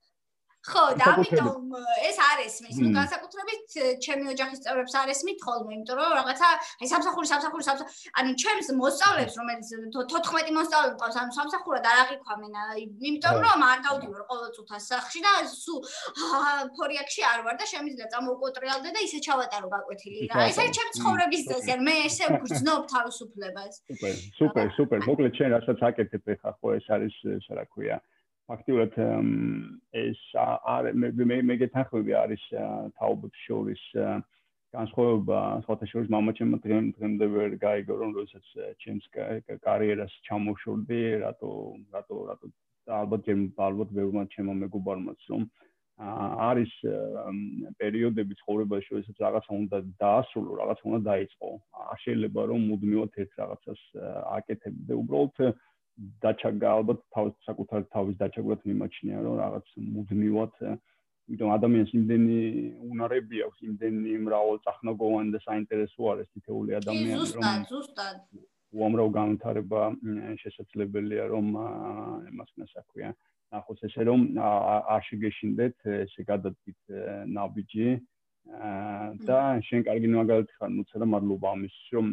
ხო, და ამიტომ ეს არ ესმის. ნუ განსაკუთრებით ჩემი ოჯახის წევრებს არ ესმით ხოლმე, იმიტომ რომ რაღაცა აი სამსახური, სამსახური, სამსახური, ანუ ჩემს მოსწავლებს, რომელიც 14 მოსწავლე მყავს, ანუ სამსახურად არ აღიქვამენ, იმიტომ რომ არ გავდივარ ყოველ წუთას სახში და სუ ფორიაქში არ ვარ და შემიძლია წამოვკოტრიალდე და ისე ჩავატარო გაკვეთილი რა. ეს არის ჩემს ცხოვრების წესი, ან მე ესე ვგრძნობ თავისუფლებას. სუპერ, სუპერ, სუპერ. მოკლედ შენ რასაც აკეთებ ხა ხო ეს არის რა ქვია. ფაქტიურად ეს არ მე მე გეთანხმები არის თაობებს შორის განსხვავება სხვათა შორის მამაჩემ დღემ დღემდე ვერ გაიგო რომ როდესაც ჩემს კარიერას ჩამოშორდი რატო რატო რატო ალბათ ჯერ ალბათ ბევრმა ჩემო მეგობარმაც რომ არის პერიოდები ცხოვრებაში როდესაც რაღაცა უნდა დაასრულო რაღაცა უნდა დაიწყო. არ შეიძლება რომ მუდმივად ერთ რაღაცას აკეთებ და უბრალოდ დაჩაგა ალბათ თავის საკუთარ თავის დაჩაგვრად მიმაჩნია რომ რაღაც მუდმივად იმიტომ ადამიანს იმდენი უნარები აქვს იმდენი მრავალ წახნაგოვანი და საინტერესო არის თითოეული ადამიანი რომ ზუსტად. ზუსტად უამრავ განვითარება შესაძლებელია რომ იმას ნასაქვია ნახოს ესე რომ არ შეგეშინდეთ ესე გადადგით ნაბიჯი და შენ კარგი მაგალითი ხარ ნუცა და მადლობა ამის რომ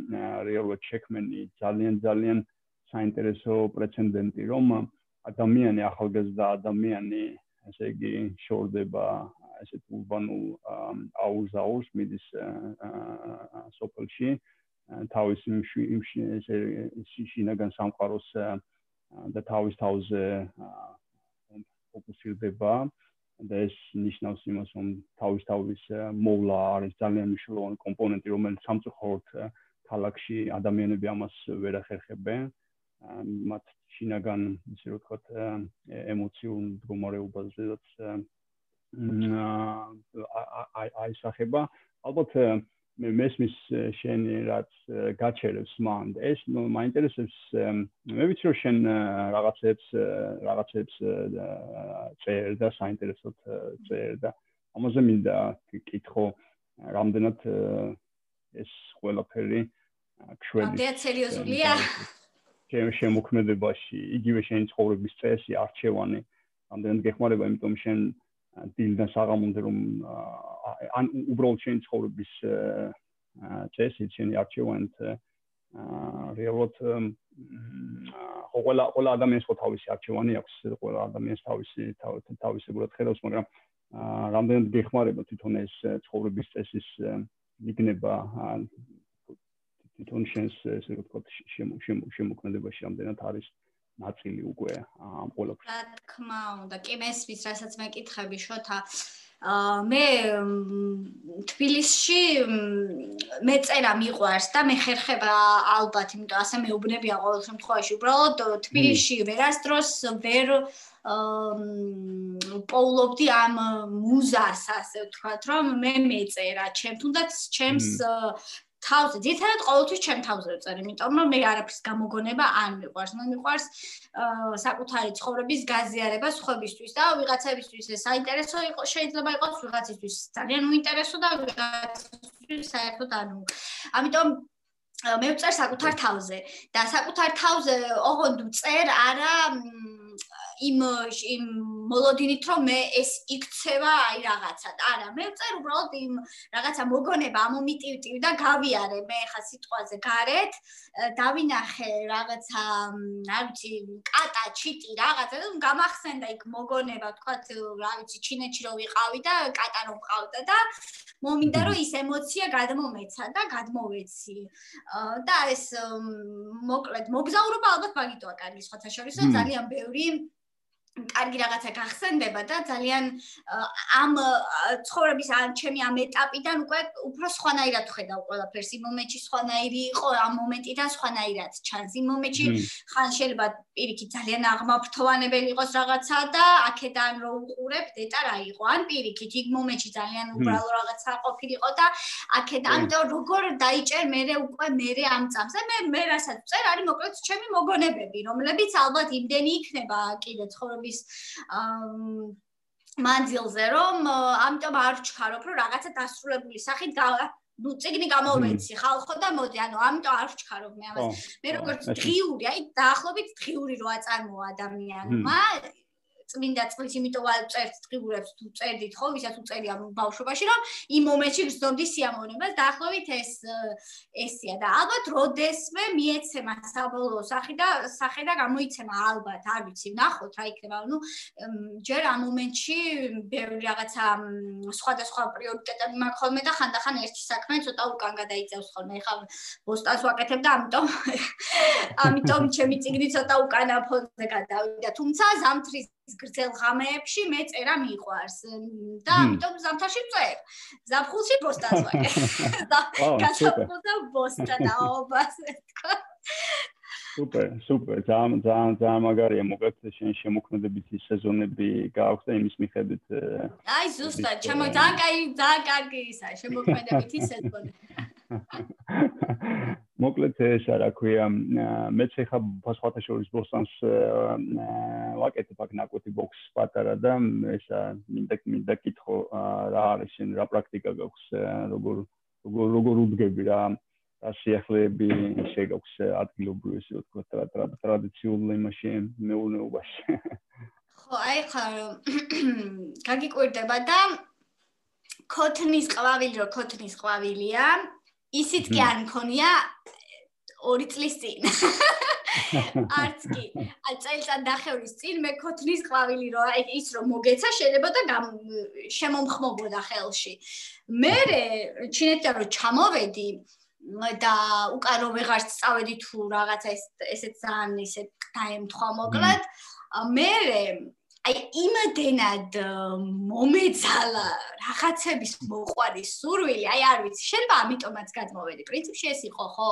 რეალურად შექმენი ძალიან ძალიან საინტერესო პრეცედენტი, რომ ადამიანი ახალგაზრდა ადამიანი, ესე იგი, შორდება ესეთ ურბანულ აუზაურს მიდის სოფელში თავის იმ ესე შინაგან სამყაროს და თავის თავზე ფოკუსირდება და ეს ნიშნავს იმას, რომ თავის თავის მოვლა არის ძალიან მნიშვნელოვანი კომპონენტი, რომელიც სამწუხაროდ ქალაქში ადამიანები ამას ვერ ახერხებენ. მათ შინაგან ისე რომ ვთქვათ ემოციურ მდგომარეობაზეც აი აი სახება ალბათ მე მესმის შენი რაც გაჩერებს მან ეს მაინტერესებს მე ვიცი რომ შენ რაღაცებს რაღაცებს წერ და საინტერესოდ წერ და ამაზე მინდა კითხო რამდენად ეს ყველაფერი ჩვენი ამდენად სერიოზულია შემოქმედებაში, იგივე შენი ცხოვრების წესი, არჩევანი, ამდენად გეხმარება, იმიტომ შენ დილიდან საღამომდე რომ ან უბრალოდ შენი ცხოვრების წესი, შენი არჩევანი რეალურად ყველა ყველა ადამიანს ხო თავისი არჩევანი აქვს, ყველა ადამიანს თავისი გულად ხედავს, მაგრამ რამდენად გეხმარება თვითონ ეს ცხოვრების წესის იქნება თვითონ შენს ესე ვთქვათ შემოქმედებაში ამდენად არის ნაწილი უკვე ამ ყველაფერს. რა თქმა უნდა, კი მესმის, რასაც მეკითხები შოთა. აა მე თბილისში მეწერა მიყვარს და მე ხერხება ალბათ, იმიტომ ასე მეუბნებია ყოველ შემთხვევაში. უბრალოდ თბილისში ვერასდროს ვერ პოულობდი ამ მუზას, ასე ვთქვათ, რომ მე მეწერა, ჩემ თუნდაც ჩემს თავზე ძირითადად ყოველთვის ჩემ თავზე ვწერ, იმიტომ რომ მე არაფრის გამოგონება არ მიყვარს. მე მიყვარს საკუთარი ცხოვრების გაზიარება სხვებისთვის და ვიღაცებისთვის ეს საინტერესო იყო, შეიძლება იყოს ვიღაცისთვის ძალიან უინტერესო და ვიღაცისთვის საერთოდ ანუ. ამიტომ მე ვწერ საკუთარ თავზე და საკუთარ თავზე ოღონდ ვწერ არა იმ იმ მოლოდინით რომ მე ეს იქცევა აი რაღაცად. არა, მე ვწერ უბრალოდ იმ რაღაცა მოგონება ამომიტივტივ და გავიარე მე ხა სიტყვაზე გარეთ, დავინახე რაღაცა, არ ვიცი, კატა, ჩიტი რაღაცა და გამახსენდა იქ მოგონება, თქვათ, რა ვიცი, ჩინეთში რო ვიყავი და კატა რომ ყავდა და მომინდა რომ ის ემოცია გადმომეცა და გადმოვეცი. და ეს მოკლედ მოგზაურობა ალბათ მაგიტოა კარგი, სხვათა შორისო ძალიან ბევრი კარგი რაღაცა გახსენდება და ძალიან ამ ცხოვრების ან ჩემი ამ ეტაპიდან უკვე უფრო სხვანაირად ხედავ ყველაფერს. იმ მომენტში სხვანაირი იყო, ამ მომენტიდან სხვანაირად ჩანს. იმ მომენტში ხან შეიძლება პირიქით ძალიან აღმაფრთოვანებელი იყოს რაღაცა და აქედან რო უყურებ დეტა რა იყო. ან პირიქით იმ მომენტში ძალიან უბრალო რაღაცა ყოფილიყო და აქედან ამიტომ როგორ დაიჭერ მე უკვე მე ამ წამს. მე მე რასაც წერ არის მოკლედ ჩემი მოგონებები, რომლებიც ალბათ იმდენი იქნება კიდე ცხოვრების მანძილზე, რომ ამიტომ არ ვჩქარობ, რომ რაღაცა დასრულებული სახით ну ციგნი გამოვეცი ხალხო და მოდი ანუ ამიტომ არ ვჩქარობ მე ამას. მე როგორც დღიური აი დაახლოებით დღიური როა წარმოა ადამიანმა წმინდა წყლის, იმიტომ რომ წერთ წიგურებს თუ წერდით ხო, ვისაც უწერია ბავშვობაში, რომ იმ მომენტში გრძნობდი სიამოვნებას, დაახლოებით ეს ესია და ალბათ როდესმე მიეცემა საბოლოო სახე და სახე და გამოიცემა ალბათ, არ ვიცი, ნახოთ რა იქნება, ну ჯერ ამ მომენტში ბევრი რაღაცა სხვადასხვა პრიორიტეტები მაქვს ხოლმე და ხანდახან ერთი საქმე ცოტა უკან გადაიწევს ხოლმე. ეხლა პოსტას ვაკეთებ და ამიტომ ამიტომ ჩემი წიგნი ცოტა უკანა ფონზე გადავიდა. თუმცა ზამთრის გრძელ ღამეებში მე წერა მიყვარს და ამიტომ ზამთარში წერ. ზაფხულში პოსტას <laughs> ვაკეთებ. <laughs> და გასაფხულზე პოსტა დაობას თქო. სუპერ, სუპერ. ძალიან ძალიან ძალიან მაგარია მოგეთ შენ შემოქმედებითი სეზონები გააქვს და იმის მიხედვით აი ზუსტად, ჩემო ძალიან კაი, ძალიან კარგი ისა შემოქმედებითი სეზონი. <laughs> მოკლედ ეს რა ქვია. მეც ხა ფოსფატა შორის ბოსტანს ვაკეთებ აქ ნაკუთი ბოქს პატარა და ეს მინდა მინდა კითხო რა არის შენ რა პრაქტიკა გაქვს როგორ როგორ როგორ უდგები რა რა შეახლეები შეგაქვს ადგილობრივი ისე ვთქვა ტრადიციულ იმაში მეურნეობაში ხო აი ხა გაგიკვირდება და ქოთნის ყვავილი რო ქოთნის ყვავილია ისიც კი არ მქონია 2 წლის წინ. <laughs> არც კი. აი წელიწად დახევრის წინ მე ქოთნის ყვავილი რო ის რო მოგეცა შეიძლება და შემომხმობოდა ხელში. მე ჩინეთიდან რო ჩამოვედი და უკან რო ვეღარ სწავედი თუ რაღაცა ეს ესეც ძალიან ისე დაემთხვა მოკლედ. მე აი იმდენად მომეძალა რაღაცების მოყვარის სურვილი, აი არ ვიცი, შეიძლება ამიტომაც გადმოვედი. პრინციპში ეს იყო, ხო?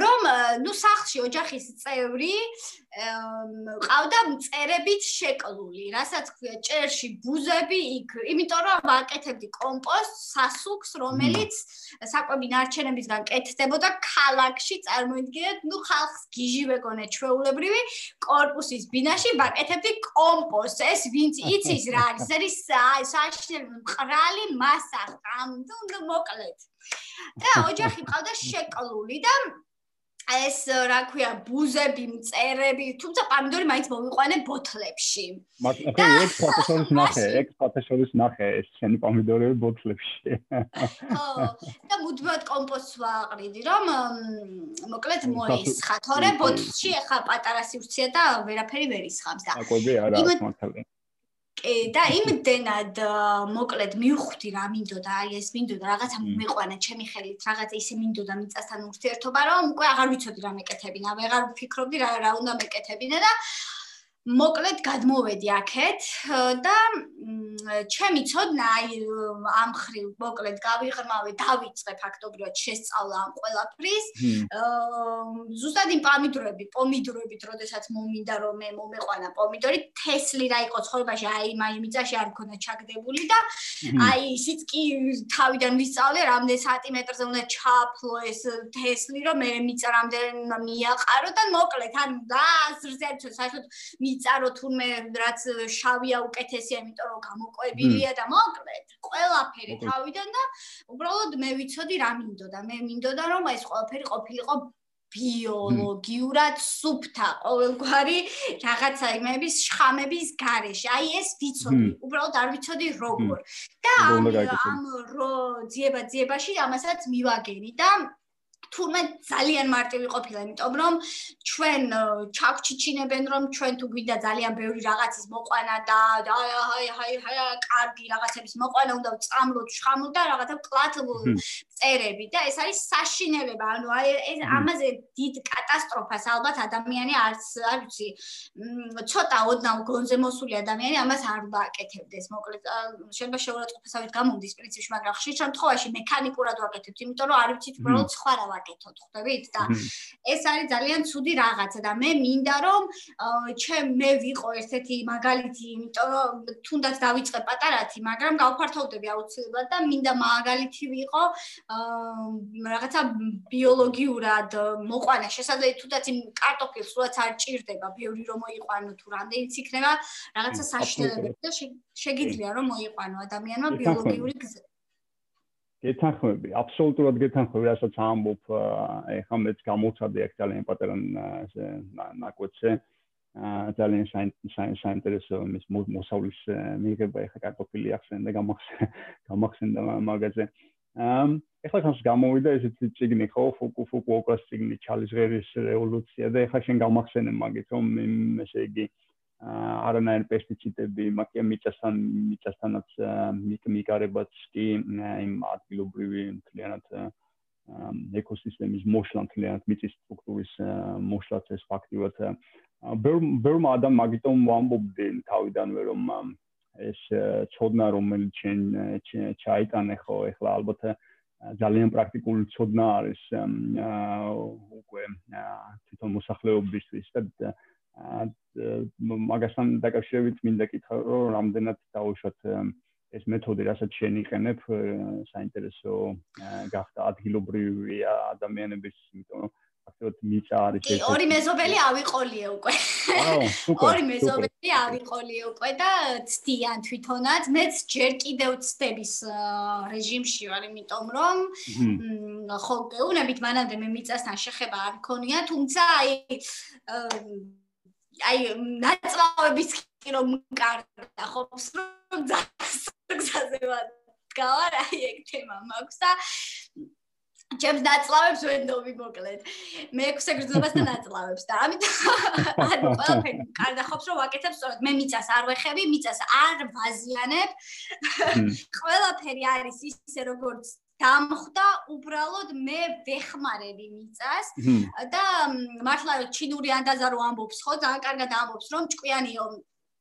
რომ ნუ სახლში ოჯახის წევრი ყავდა მწერებით შეკლული, რასაც ქვია, ჭერში ბუზები იქ, იმიტომ რომ აკეთებდი კომპოსტ სასუქს, რომელიც საკვები ნარჩენებისგან კეთდებოდა ქალაქში, წარმოიდგინეთ, ნუ ხალხს გიჟივე გონე ჩვეულებრივი, კორპუსის ბინაში ვაკეთებდი კომპოსტ კომპოსტს. ეს ვინც იცის რა არის არის საშინელი მყრალი მასა ამ თუ მოკლედ და ოჯახი ყავდა შეკლული და ეს რა ქვია ბუზები მწერები თუმცა პამიდორი მაინც მოვიყვანე ბოთლებში. და ეს პროფესორის ნახე ეს პროფესორის ნახე ეს შენი პამიდორები ბოთლებში. ხო და მუდმივად კომპოსტს ვაყრიდი რომ მოკლედ მოისხა თორე ბოთლში ახლა პატარა სივრცეა და ვერაფერი ვერ ისხამს და აკვები არა მართალია და იმდენად მოკლედ მივხვდი რა მინდოდა აი ეს მინდოდა რაღაცა მიყვანა ჩემი ხელით რაღაცა ისე მინდოდა მიწასთან ურთიერთობა რომ უკვე აღარ ვიცოდი რა მეკეთებინა ვეღარ ვფიქრობდი რა რა უნდა მეკეთებინა და მოკლედ გადმოვედი აქეთ და ჩემი ცოდნა აი ამ ხრივ მოკლედ გავიღრმავე დავიწყე ფაქტობრივად შესწავლა ამ ყველაფრის. ზუსტად იმ პომიდორები პომიდორებით როდესაც მომინდა რომ მე მომეყვანა პომიდორი თესლი რა იყო ცხოვრებაში აი მაი მიწაში არ მქონდა ჩაგდებული და აი ისიც კი თავიდან ვისწავლე რამდენ სანტიმეტრზე უნდა ჩაფლო ეს თესლი რომ მე მიწა რამდენ მიაყარო და მოკლედ ან დააზრზე საერთოდ მიწარო თურმე რაც შავია უკეთესია იმიტომ რომ გამოყვებილია და მოკლედ ყველაფერი თავიდან და უბრალოდ მე ვიცოდი რა მინდოდა. მე მინდოდა რომ ეს ყველაფერი ყოფილიყო ბიოლოგიურად სუფთა ყოველგვარი რაღაცა იმების შხამების გარეშე. აი ეს ვიცოდი, უბრალოდ არ ვიცოდი როგორ. და ამ ამ რო ძიება ძიებაში ამასაც მივაგენი და თურმე ძალიან მარტივი ყოფილა, იმიტომ რომ ჩვენ ჩაგჩიჩინებენ რომ ჩვენ თუ გვინდა ძალიან ბევრი რაღაცის მოყვანა და აი აი აი კარგი რაღაცების მოყვანა უნდა წამლოთ, შხამოთ და რაღაცა კლათ წერები და ეს არის საშინელება, ანუ აი ეს ამაზე დიდ კატასტროფას ალბათ ადამიანი არც არ ვიცი, ცოტა ოდნავ გონზე მოსული ადამიანი ამას არ დააკეთებდეს, მოკლედ შეიძლება შეურაცხყოფასავით გამომდის პრინციპში, მაგრამ ხშირ შემთხვევაში მექანიკურად ვაკეთებთ, იმიტომ რომ არ ვიცით უბრალოდ სხვა რა ვაკეთოთ, ხვდებით? და ეს არის ძალიან ცუდი რაღაცა და მე მინდა რომ ჩემ მე ვიყო ესეთი მაგალითი, იმიტომ რომ თუნდაც დავიწყე პატარათი, მაგრამ გავფართოვდები აუცილებლად და მინდა მაგალითი ვიყო რაღაცა ბიოლოგიურად მოყვანა შესაძლოა თუნდაც იმ კარტოფილს რაც არ ჭირდება ბევრი რომ მოიყვანო თუ რამდენიც იქნება რაღაცა საშინელებები და შეგიძლია რომ მოიყვანო ადამიანმა ბიოლოგიური გზა გეთანხმები, აბსოლუტურად გეთანხმები, რასაც ამბობ, ეხლა მეც გამოცადე აქ ძალიან პატარა ნაკვეთზე. აა ძალიან საინტერესო ის მოსავლის მიღება ეხა კარტოფილი ახსენ და გამახსენდა მაგაზე. აა ეხლა ხანს გამოვიდა ესეთი ციგნი ხო ფუკუ ფუკუოკას ციგნი ჩალის ღერის რევოლუცია და ეხლა შენ გამახსენე მაგით რომ ესე იგი აა არანაირ პესტიციდები მაგია მიწასთან მიწასთანაც მიკმიკარებაც კი იმ ადგილობრივი მთლიანად ეკოსისტემის მოშლა მთლიანად მიწის სტრუქტურის მოშლაც ეს ფაქტიურად ბერმა ადამ მაგიტომ ვამბობდნენ თავიდანვე რომ ეს ცოდნა რომელიც ჩვენ ჩაიტანე ხო ეხლა ალბათ ძალიან პრაქტიკული ცოდნა არის უკვე თვითონ მოსახლეობისთვის და მაგასთან დაკავშირებით მინდა კითხო რომ რამდენად დაუშვათ ეს მეთოდი რასაც შენ იყენებ საინტერესო გახდა ადგილობრივი ადამიანების იმიტომ რომ ფაქტობრივად მიწა არის ეს. ორი მეზობელი ავიყოლიე უკვე. ორი მეზობელი ავიყოლიე უკვე და ცდიან თვითონაც. მეც ჯერ კიდევ ცდების რეჟიმში ვარ, იმიტომ რომ ხო, გეუნებით მანამდე მე მიწასთან შეხება არ მქონია, თუმცა აი აი ნაწლავების კი რომ მკარდა ხო, რომ გზაზე ვარ. აი ეგ თემა მაქვს და ჩემს ნაწლავებს ვენდობი მოკლედ. მე ექვსე გრძნობასთან ნაწლავებს და ამიტომ ანუ ყველაფერი კარდა ხობს რომ ვაკეთებ სწორად. მე მიწას არ ვეხები, მიწას არ ვაზიანებ. ყველაფერი არის ისე როგორც დამხვდა, უბრალოდ მე ვეხმარები მიწას. და მართლა ჩინური ანდაზა რო ამბობს ხო, ძალიან კარგად ამბობს რომ ჭკვიანიო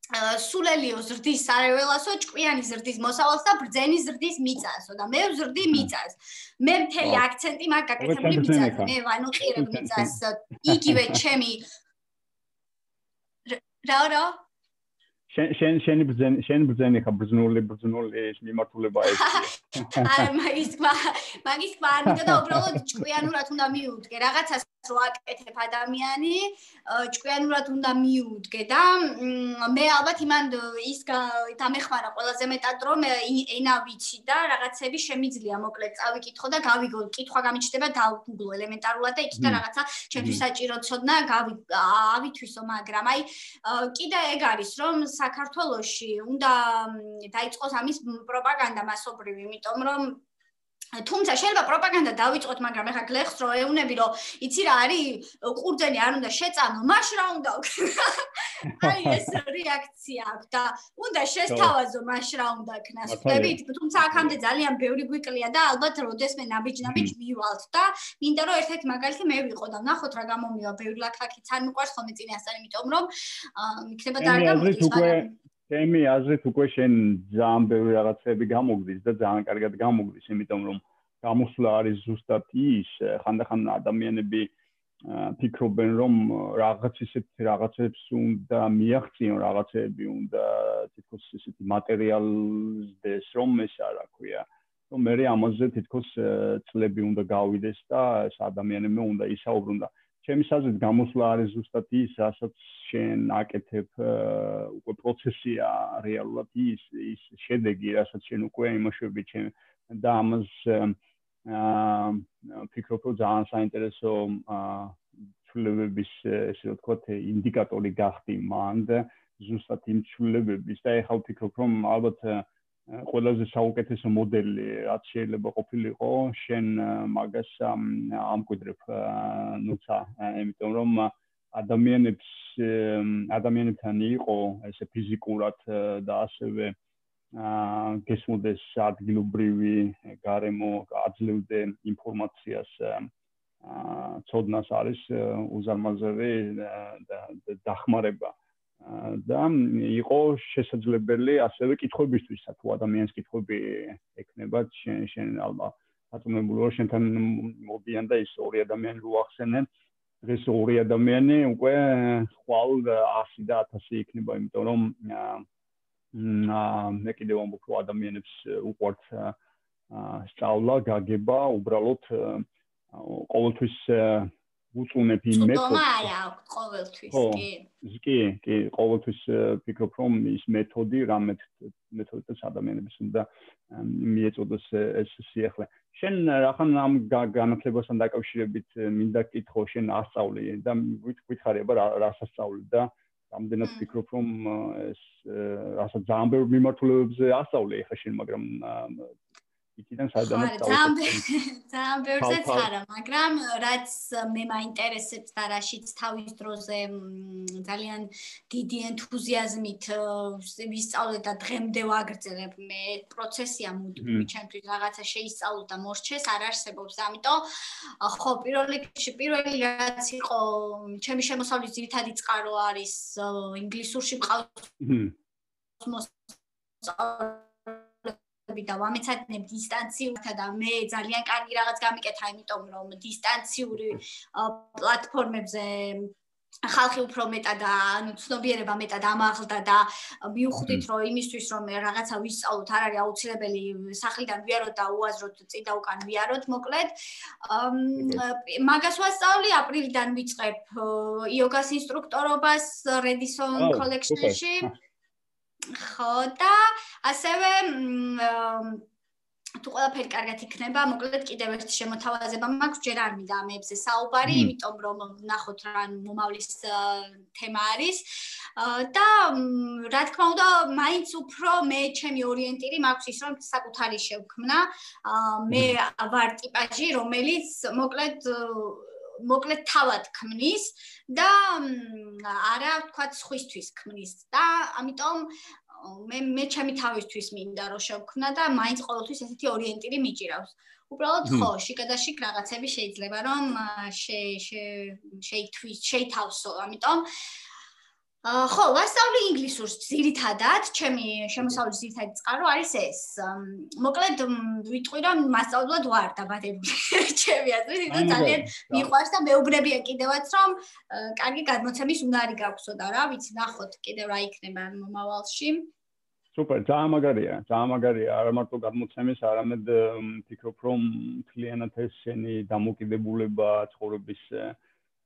სულელიო ზრდის სარეველასო ჭკვიანი ზრდის მოსავალს და ბრძენი ზრდის მიწასო და მე ვზრდი მიწას. მე მთელი აქცენტი მაგ გაკეთებული მიწაზე. მე ვანუ ყირებ <laughs> მიწას იგივე ჩემი რა რა შენ შენ შენი ბრძენი შენ ბრძენი ხა ბრძნული ბრძნული მიმართულება ეს აი მაგის მაგის მაგის და უბრალოდ ჭკვიანურად უნდა მიუდგე რაღაცას რო აკეთებ ადამიანი ჭკვიანურად უნდა მიუდგე და მე ალბათ იმან ის დამეხმარა ყველაზე მეტად რომ ენა ვიცი და რაღაცები შემიძლია მოკლედ წავიკითხო და გავიგო კითხვა გამიჩნდება დავგუგლო ელემენტარულად და იქიდან რაღაცა ჩემთვის საჭირო ცოდნა ავითვისო მაგრამ აი კიდე ეგ არის რომ საქართველოში უნდა დაიწყოს ამის პროპაგანდა მასობრივი იმიტომ რომ თუმცა შეიძლება პროპაგანდა დავიწყოთ, მაგრამ ეხა გლეხს რო ეუნები, რომ იცი რა არის, ყურძენი არ უნდა შეწამო, მაშ რა უნდა <laughs> აი ეს რეაქცია აქვს და უნდა შესთავაზო, მაშ რა უნდა ქნას. ხვდებით? თუმცა აქამდე ძალიან ბევრი გვიკლია და ალბათ როდესმე ნაბიჯ-ნაბიჯ მივალთ და მინდა რომ ერთ-ერთი მაგალითი მე ვიყო და ნახოთ რა გამომივა ბევრი ლაქაკიც არ მიყვარს ხოლმე წინასწარ, იმიტომ რომ იქნება დარგა თემი აზრით უკვე შენ ძალიან ბევრი რაღაცები გამოგდის და ძალიან კარგად გამოგდის, იმიტომ რომ გამოსვლა არის ზუსტად ის, ხანდახან ადამიანები ფიქრობენ რომ რაღაც ისეთ რაღაცებს უნდა მიაღწიონ, რაღაცები უნდა თითქოს ისეთი მასალიზდეს, რომ ეს არა ქვია. რომ მე ამაზე თითქოს წლები უნდა გავიდეს და ეს ადამიანებმა უნდა ისაუბრონ და ჩემი საზრით გამოსვლა არის ზუსტად ის, რასაც შენ აკეთებ უკვე პროცესია რეალურად ის ის შედეგი, რასაც შენ უკვე იმოშვები ჩემ და ამას აა ფიქრობ რომ ძალიან საინტერესო აა ცვლილებების ესე ვთქვათ ინდიკატორი გახდი მან და ზუსტად იმ ცვლილებების და ეხლა ვფიქრობ რომ ალბათ ყველაზე საუკეთესო მოდელი რაც შეიძლება ყოფილიყო შენ მაგას ამკვიდრებ ნუცა იმიტომ რომ ადამიანებს ადამიანებთან იყო ესე ფიზიკურად და ასევე აა გესმოდეს ადგილობრივი გარემო აძლევდე ინფორმაციას აა ცოდნას არის უზარმაზარი დახმარება და იყო შესაძლებელი ასევე კითხვებისთვის, თუ ადამიანს კითხვები ექნება, შენ შენ ალბათ ატომებული რომ შენთან მოდიან და ის ორი ადამიანი რო ახსენენ, ეს ორი ადამიანი უკვე ხვალ 100 და 1000 იქნება, იმიტომ რომ მე კიდევ ამბობ რომ ადამიანებს უყვართ სწავლა, გაგება, უბრალოდ ყოველთვის უწუნებ იმ მეთოდს. თუმცა არა აქვს ყოველთვის, კი. კი, კი, ყოველთვის ფიქრობ რომ ის მეთოდი რა მეთოდიც ადამიანებს უნდა მიეწოდოს ეს სიახლე. შენ რახან ამ განათლებასთან დაკავშირებით მინდა კითხო შენ ასწავლი და ვითხარი აბა რა ასწავლი და რამდენად ფიქრობ რომ ეს რასაც ძალიან ბევრ მიმართულებებზე ასწავლე ხა შენ მაგრამ იქიდან საერთოდ ძალიან ძალიან ბევრზეც არა, მაგრამ რაც მე მაინტერესებს და რაშიც თავის დროზე ძალიან დიდი ენთუზიაზმით ვისწავლე და დღემდე ვაგრძელებ მე პროცესია მუდმივი ჩემთვის რაღაცა შეისწავლო და მორჩეს არ არსებობს. ამიტომ ხო პირველ რიგში პირველი რაც იყო ჩემი შემოსავლის ძირითადი წყარო არის ინგლისურში მყავს მოსწავლე და ვამეცადნებ დისტანციურთა და მე ძალიან კარგი რაღაც გამიკეთა, იმიტომ რომ დისტანციური პლატფორმებზე ხალხი უფრო მეტად ანუ ცნობიერება მეტად ამაღლდა და მიუხვდით რომ იმისთვის რომ რაღაცა ვისწავლოთ არ არის აუცილებელი სახლიდან ვიაროთ და უაზროთ წინ და უკან ვიაროთ მოკლედ. მაგას ვასწავლი აპრილიდან ვიწყებ იოგას ინსტრუქტორობას Redison Collection-ში ხო და ასევე თუ ყველაფერი კარგად იქნება, მოკლედ კიდევ ერთი შემოთავაზება მაქვს, ჯერ არ მინდა ამებზე საუბარი, იმიტომ რომ ნახოთ რა მომავლის თემა არის. და რა თქმა უნდა, მაინც უფრო მე ჩემი ორიენტირი მაქვს ის, რომ საკუთარი შევქმნა. მე ვარ ტიპაჟი, რომელიც მოკლედ მოკლედ თავად ქმნის და არა თქვა სხვისთვის ქმნის. და ამიტომ მე მე ჩემი თავისთვის მინდა რომ შევქმნა და მაინც ყოველთვის ესეთი ორიენტირი მიჭირავს. უბრალოდ ხო, შიკადაში რაღაცები შეიძლება რომ შეითვის, შეითავსო, ამიტომ ხო, ვასწავლი ინგლისურს ძირითადად, ჩემი შემოსავლის ძირითადი წყარო არის ეს. მოკლედ ვიტყვი რომ მასწავლებლად ვარ დაბადებული. <laughs> ჩემი აზრით, იმიტომ ძალიან მიყვარს და მეუბნებია კიდევაც რომ კარგი გადმოცემის უნარი გაქვსო და რა ვიცი, ნახოთ კიდევ რა იქნება მომავალში. სუპერ, ძალიან მაგარია, ძალიან მაგარია. არა მარტო გადმოცემის, არამედ ფიქრობ რომ კლიენტად ეს შენი დამოკიდებულება ცხოვრების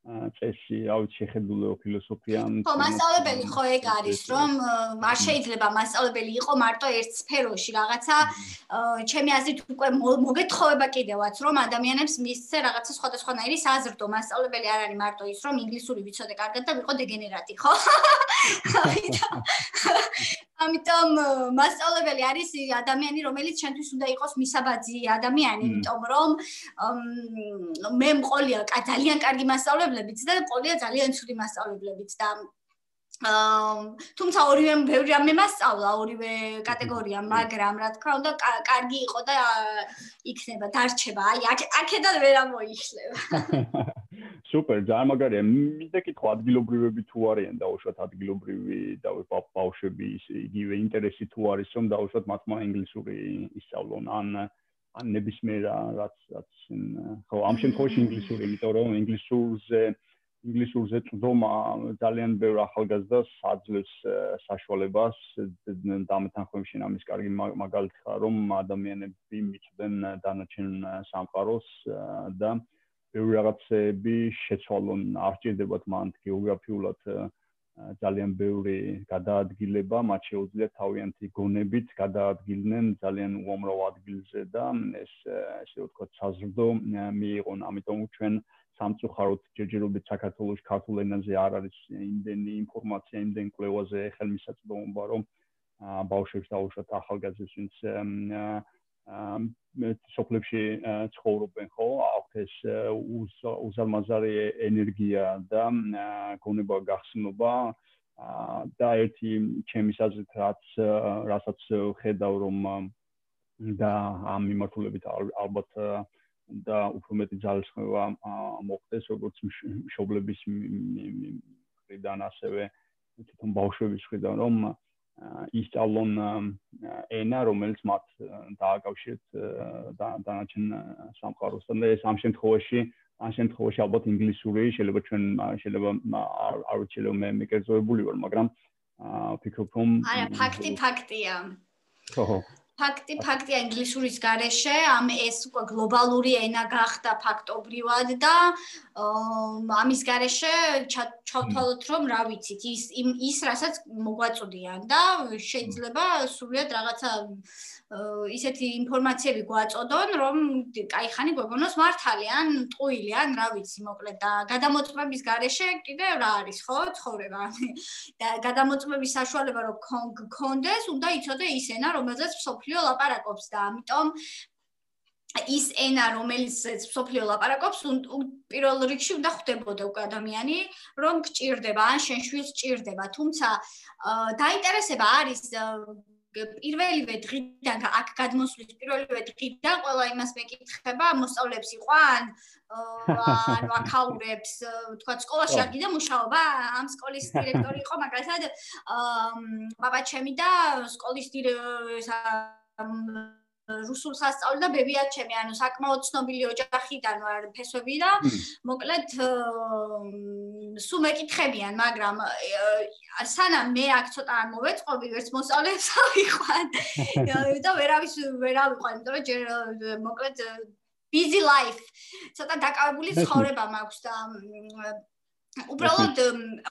წესი, რა ვიცი, შეხედულო ფილოსოფია. ხო, მასწავლებელი ხო ეგ არის, რომ არ შეიძლება მასწავლებელი იყო მარტო ერთ სფეროში რაღაცა. ჩემი აზრით უკვე მოგეთხოვება კიდევაც, რომ ადამიანებს მისცე რაღაცა სხვადასხვანაირი საზრდო. მასწავლებელი არ არის მარტო ის, რომ ინგლისური ვიცოდე კარგად და ვიყო დეგენერატი, ხო? <laughs> <laughs> ამიტომ მასწავლებელი არის ადამიანი, რომელიც ჩვენთვის უნდა იყოს მისაბაძი ადამიანი, იმიტომ რომ მე მყოლია ძალიან კარგი მასწავლებლებიც და მყოლია ძალიან ცუდი მასწავლებლებიც და აა თუმცა ორივე ბევრი რამე მასწავლა ორივე კატეგორია, მაგრამ რა თქმა უნდა კარგი იყო და იქნება დარჩება. აი აქედან ვერ ამოიხლება. <laughs> სუპერ, ძალიან მაგარია. მინდა კითხო ადგილობრივები თუ არიან და უშუალოდ ადგილობრივი და ბავშვები იგივე ინტერესი თუ არის, რომ დაუშვათ მათმა ინგლისური ისწავლონ ან ან ნებისმიერ რაც რაც ხო ამ შემთხვევაში ინგლისური, იმიტომ რომ ინგლისურზე ინგლისურზე წდომა ძალიან ბევრ ახალგაზრდას აძლევს საშუალებას და ამეთანხმებში ამის კარგი მაგალითია რომ ადამიანები მიწვენ დანარჩენ სამყაროს და ბევრი რაღაცები შეცვალონ, არ ჭირდებათ მანდ გეოგრაფიულად ძალიან ბევრი გადაადგილება, მათ შეუძლიათ თავიანთი გონებით გადაადგილნენ ძალიან უამრავ ადგილზე და ეს ესე ვთქვათ, საზრდო მიიღონ, ამიტომ ჩვენ სამწუხაროდ ჯერჯერობით საქართველოს ქართულ ენაზე არ არის იმდენი ინფორმაცია, იმდენ კვლევაზე ხელმისაწვდომობა, რომ ბავშვებს დაუშვათ ახალგაზრდებს, ვინც სოფლებში ცხოვრობენ ხო? აქვთ ეს უზარმაზარი ენერგია და გონება გახსნობა. და ერთი ჩემის აზრით რაც რასაც ხედავ რომ და ამ მიმართულებით ალბათ და უფრო მეტი ძალისხმევა მოხდეს როგორც მშობლების მხრიდან ასევე თვითონ ბავშვების მხრიდან რომ ისწავლონ ენა, რომელიც მათ დააკავშირეთ დანარჩენ სამყაროსთან და ეს ამ შემთხვევაში ამ შემთხვევაში ალბათ ინგლისური შეიძლება ჩვენ შეიძლება არ ვიცი რომ მე მეკერძოებული ვარ, მაგრამ ვფიქრობ რომ არა, ფაქტი ფაქტია. ხო. ფაქტი ფაქტია ინგლისურის გარეშე ამ ეს უკვე გლობალური ენა გახდა ფაქტობრივად და ამის garaშე ჩავთვალოთ რომ რა ვიცით ის ის რასაც მოგვაწოდიან და შეიძლება სულიად რაღაცა ისეთი ინფორმაციები გვაწოდონ, რომ კაი ხანი გვეგონოს მართალი ან ტყუილი ან რა ვიცი, მოკლედ და გადამოწმების გარეშე კიდე რა არის, ხო, ცხოვრება. <laughs> და გადამოწმების საშუალება რომ გქონდეს, უნდა იცოდე ის ენა, რომელზეც სოფლიო ლაპარაკობს და ამიტომ ის ენა რომელიცაც სოფლიო ლაპარაკობს პირველ რიგში უნდა ხვდებოდა უკვე ადამიანი რომ გჭირდება ან შენ შვილს გჭირდება თუმცა დაინტერესება არის პირველივე დღიდან აქ გადმოსვლის პირველივე დღიდან ყველა იმას მეკითხება მოსწავლეებს იყვან ანუ აკაურებს თქვა სკოლაში არ გიდა მუშაობა ამ სკოლის დირექტორი იყო მაგალითად ბაბა ჩემი და სკოლის დირექტორი რუსულს ასწავლდა ბებია ჩემი, ანუ საკმაოდ ცნობილი ოჯახიდან ვარ ფესვები და მოკლედ სულ მეკითხებიან, მაგრამ სანამ მე აქ ცოტა არ მოვეწყობი, ვერც მოსწავლეებს <laughs> ავიყვან. და ვერავის ვერ ავიყვან, იმიტომ რომ ჯერ მოკლედ busy life. ცოტა დაკავებული ცხოვრება მაქვს და უბრალოდ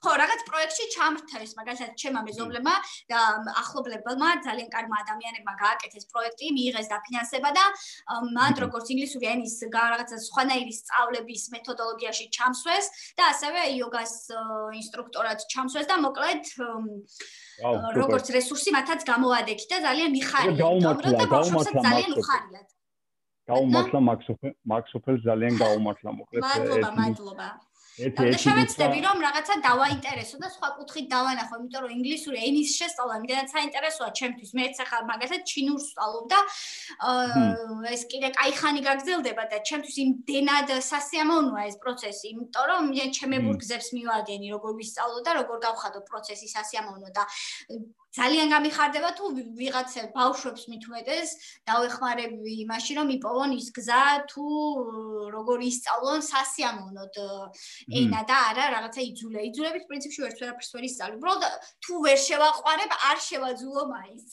ხო რაღაც პროექტში ჩამრთეს მაგალითად ჩემმა მეზობლებმა და ახლობლებმა ძალიან კარგმა ადამიანებმა გააკეთეს პროექტი მიიღეს დაფინანსება და მან როგორც ინგლისური ენის რაღაცა სხვანაირი სწავლების მეთოდოლოგიაში ჩამსვეს და ასევე იოგას ინსტრუქტორად ჩამსვეს და მოკლედ როგორც რესურსი მათაც გამოადექი და ძალიან მიხარია და ბავშვებსაც ძალიან უხარიათ გაუმართლა მაქსოფელს ძალიან გაუმართლა მოკლედ მადლობა მადლობა შევეცდები რომ რაღაცა დავაინტერესო და სხვა კუთხით დავანახო, იმიტომ რომ ინგლისური ენის შესწავლა იმდენად საინტერესოა ჩემთვის. მეც ახლა მაგალითად ჩინურს ვსწავლობ და ეს კიდე კაი ხანი გაგრძელდება და ჩემთვის იმდენად სასიამოვნოა ეს პროცესი, იმიტომ რომ ჩემებურ გზებს მივადგენი, როგორ ვისწავლო და როგორ გავხადო პროცესი სასიამოვნო და ძალიან გამიხარდება თუ ვიღაცა ბავშვებს მithumetes დავეხმარები იმაში რომ იპოვონ ის გზა თუ როგორ ისწავლონ სასიამოვნოდ ენა და არა რაღაცა იძულე. იძულების პრინციპში ვერც ვერაფერს ვერ ისწავლე უბრალოდ თუ ვერ შევაყვარებ არ შევაძულო მაინც.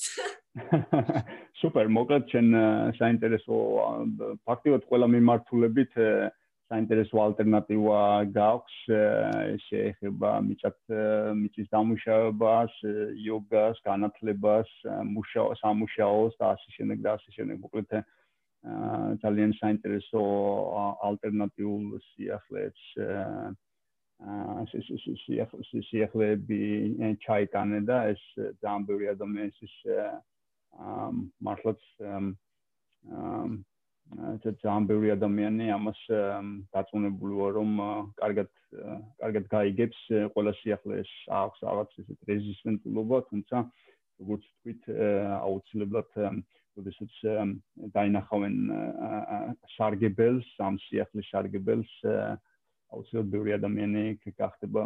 <laughs> სუპერ მოკლედ ჩვენ საინტერესო ფაქტიურად ყველა მიმართულებით საინტერესო ალტერნატივა გაქვს შეეხება მიწათ მიწის დამუშავებას, იოგას, განათლებას, მუშაო სამუშაოს და ასე შემდეგ და ასე შემდეგ. მოკლედ ძალიან საინტერესო ალტერნატიულ სიახლეებს აა სიახლეები ჩაიტანე და ეს ძალიან ბევრი ადამიანის აა მართლაც აა ეს ძალიან ბევრი ადამიანი ამას დაწუნებული ვარ რომ კარგად კარგად გაიგებს ყველა სიახლეს აქვს რაღაც ესეთ რეზისტენტულობა თუმცა როგორც თქვით აუცილებლად როდესაც დაინახავენ სარგებელს ამ სიახლის სარგებელს აუცილებლად ბევრი ადამიანი გახდება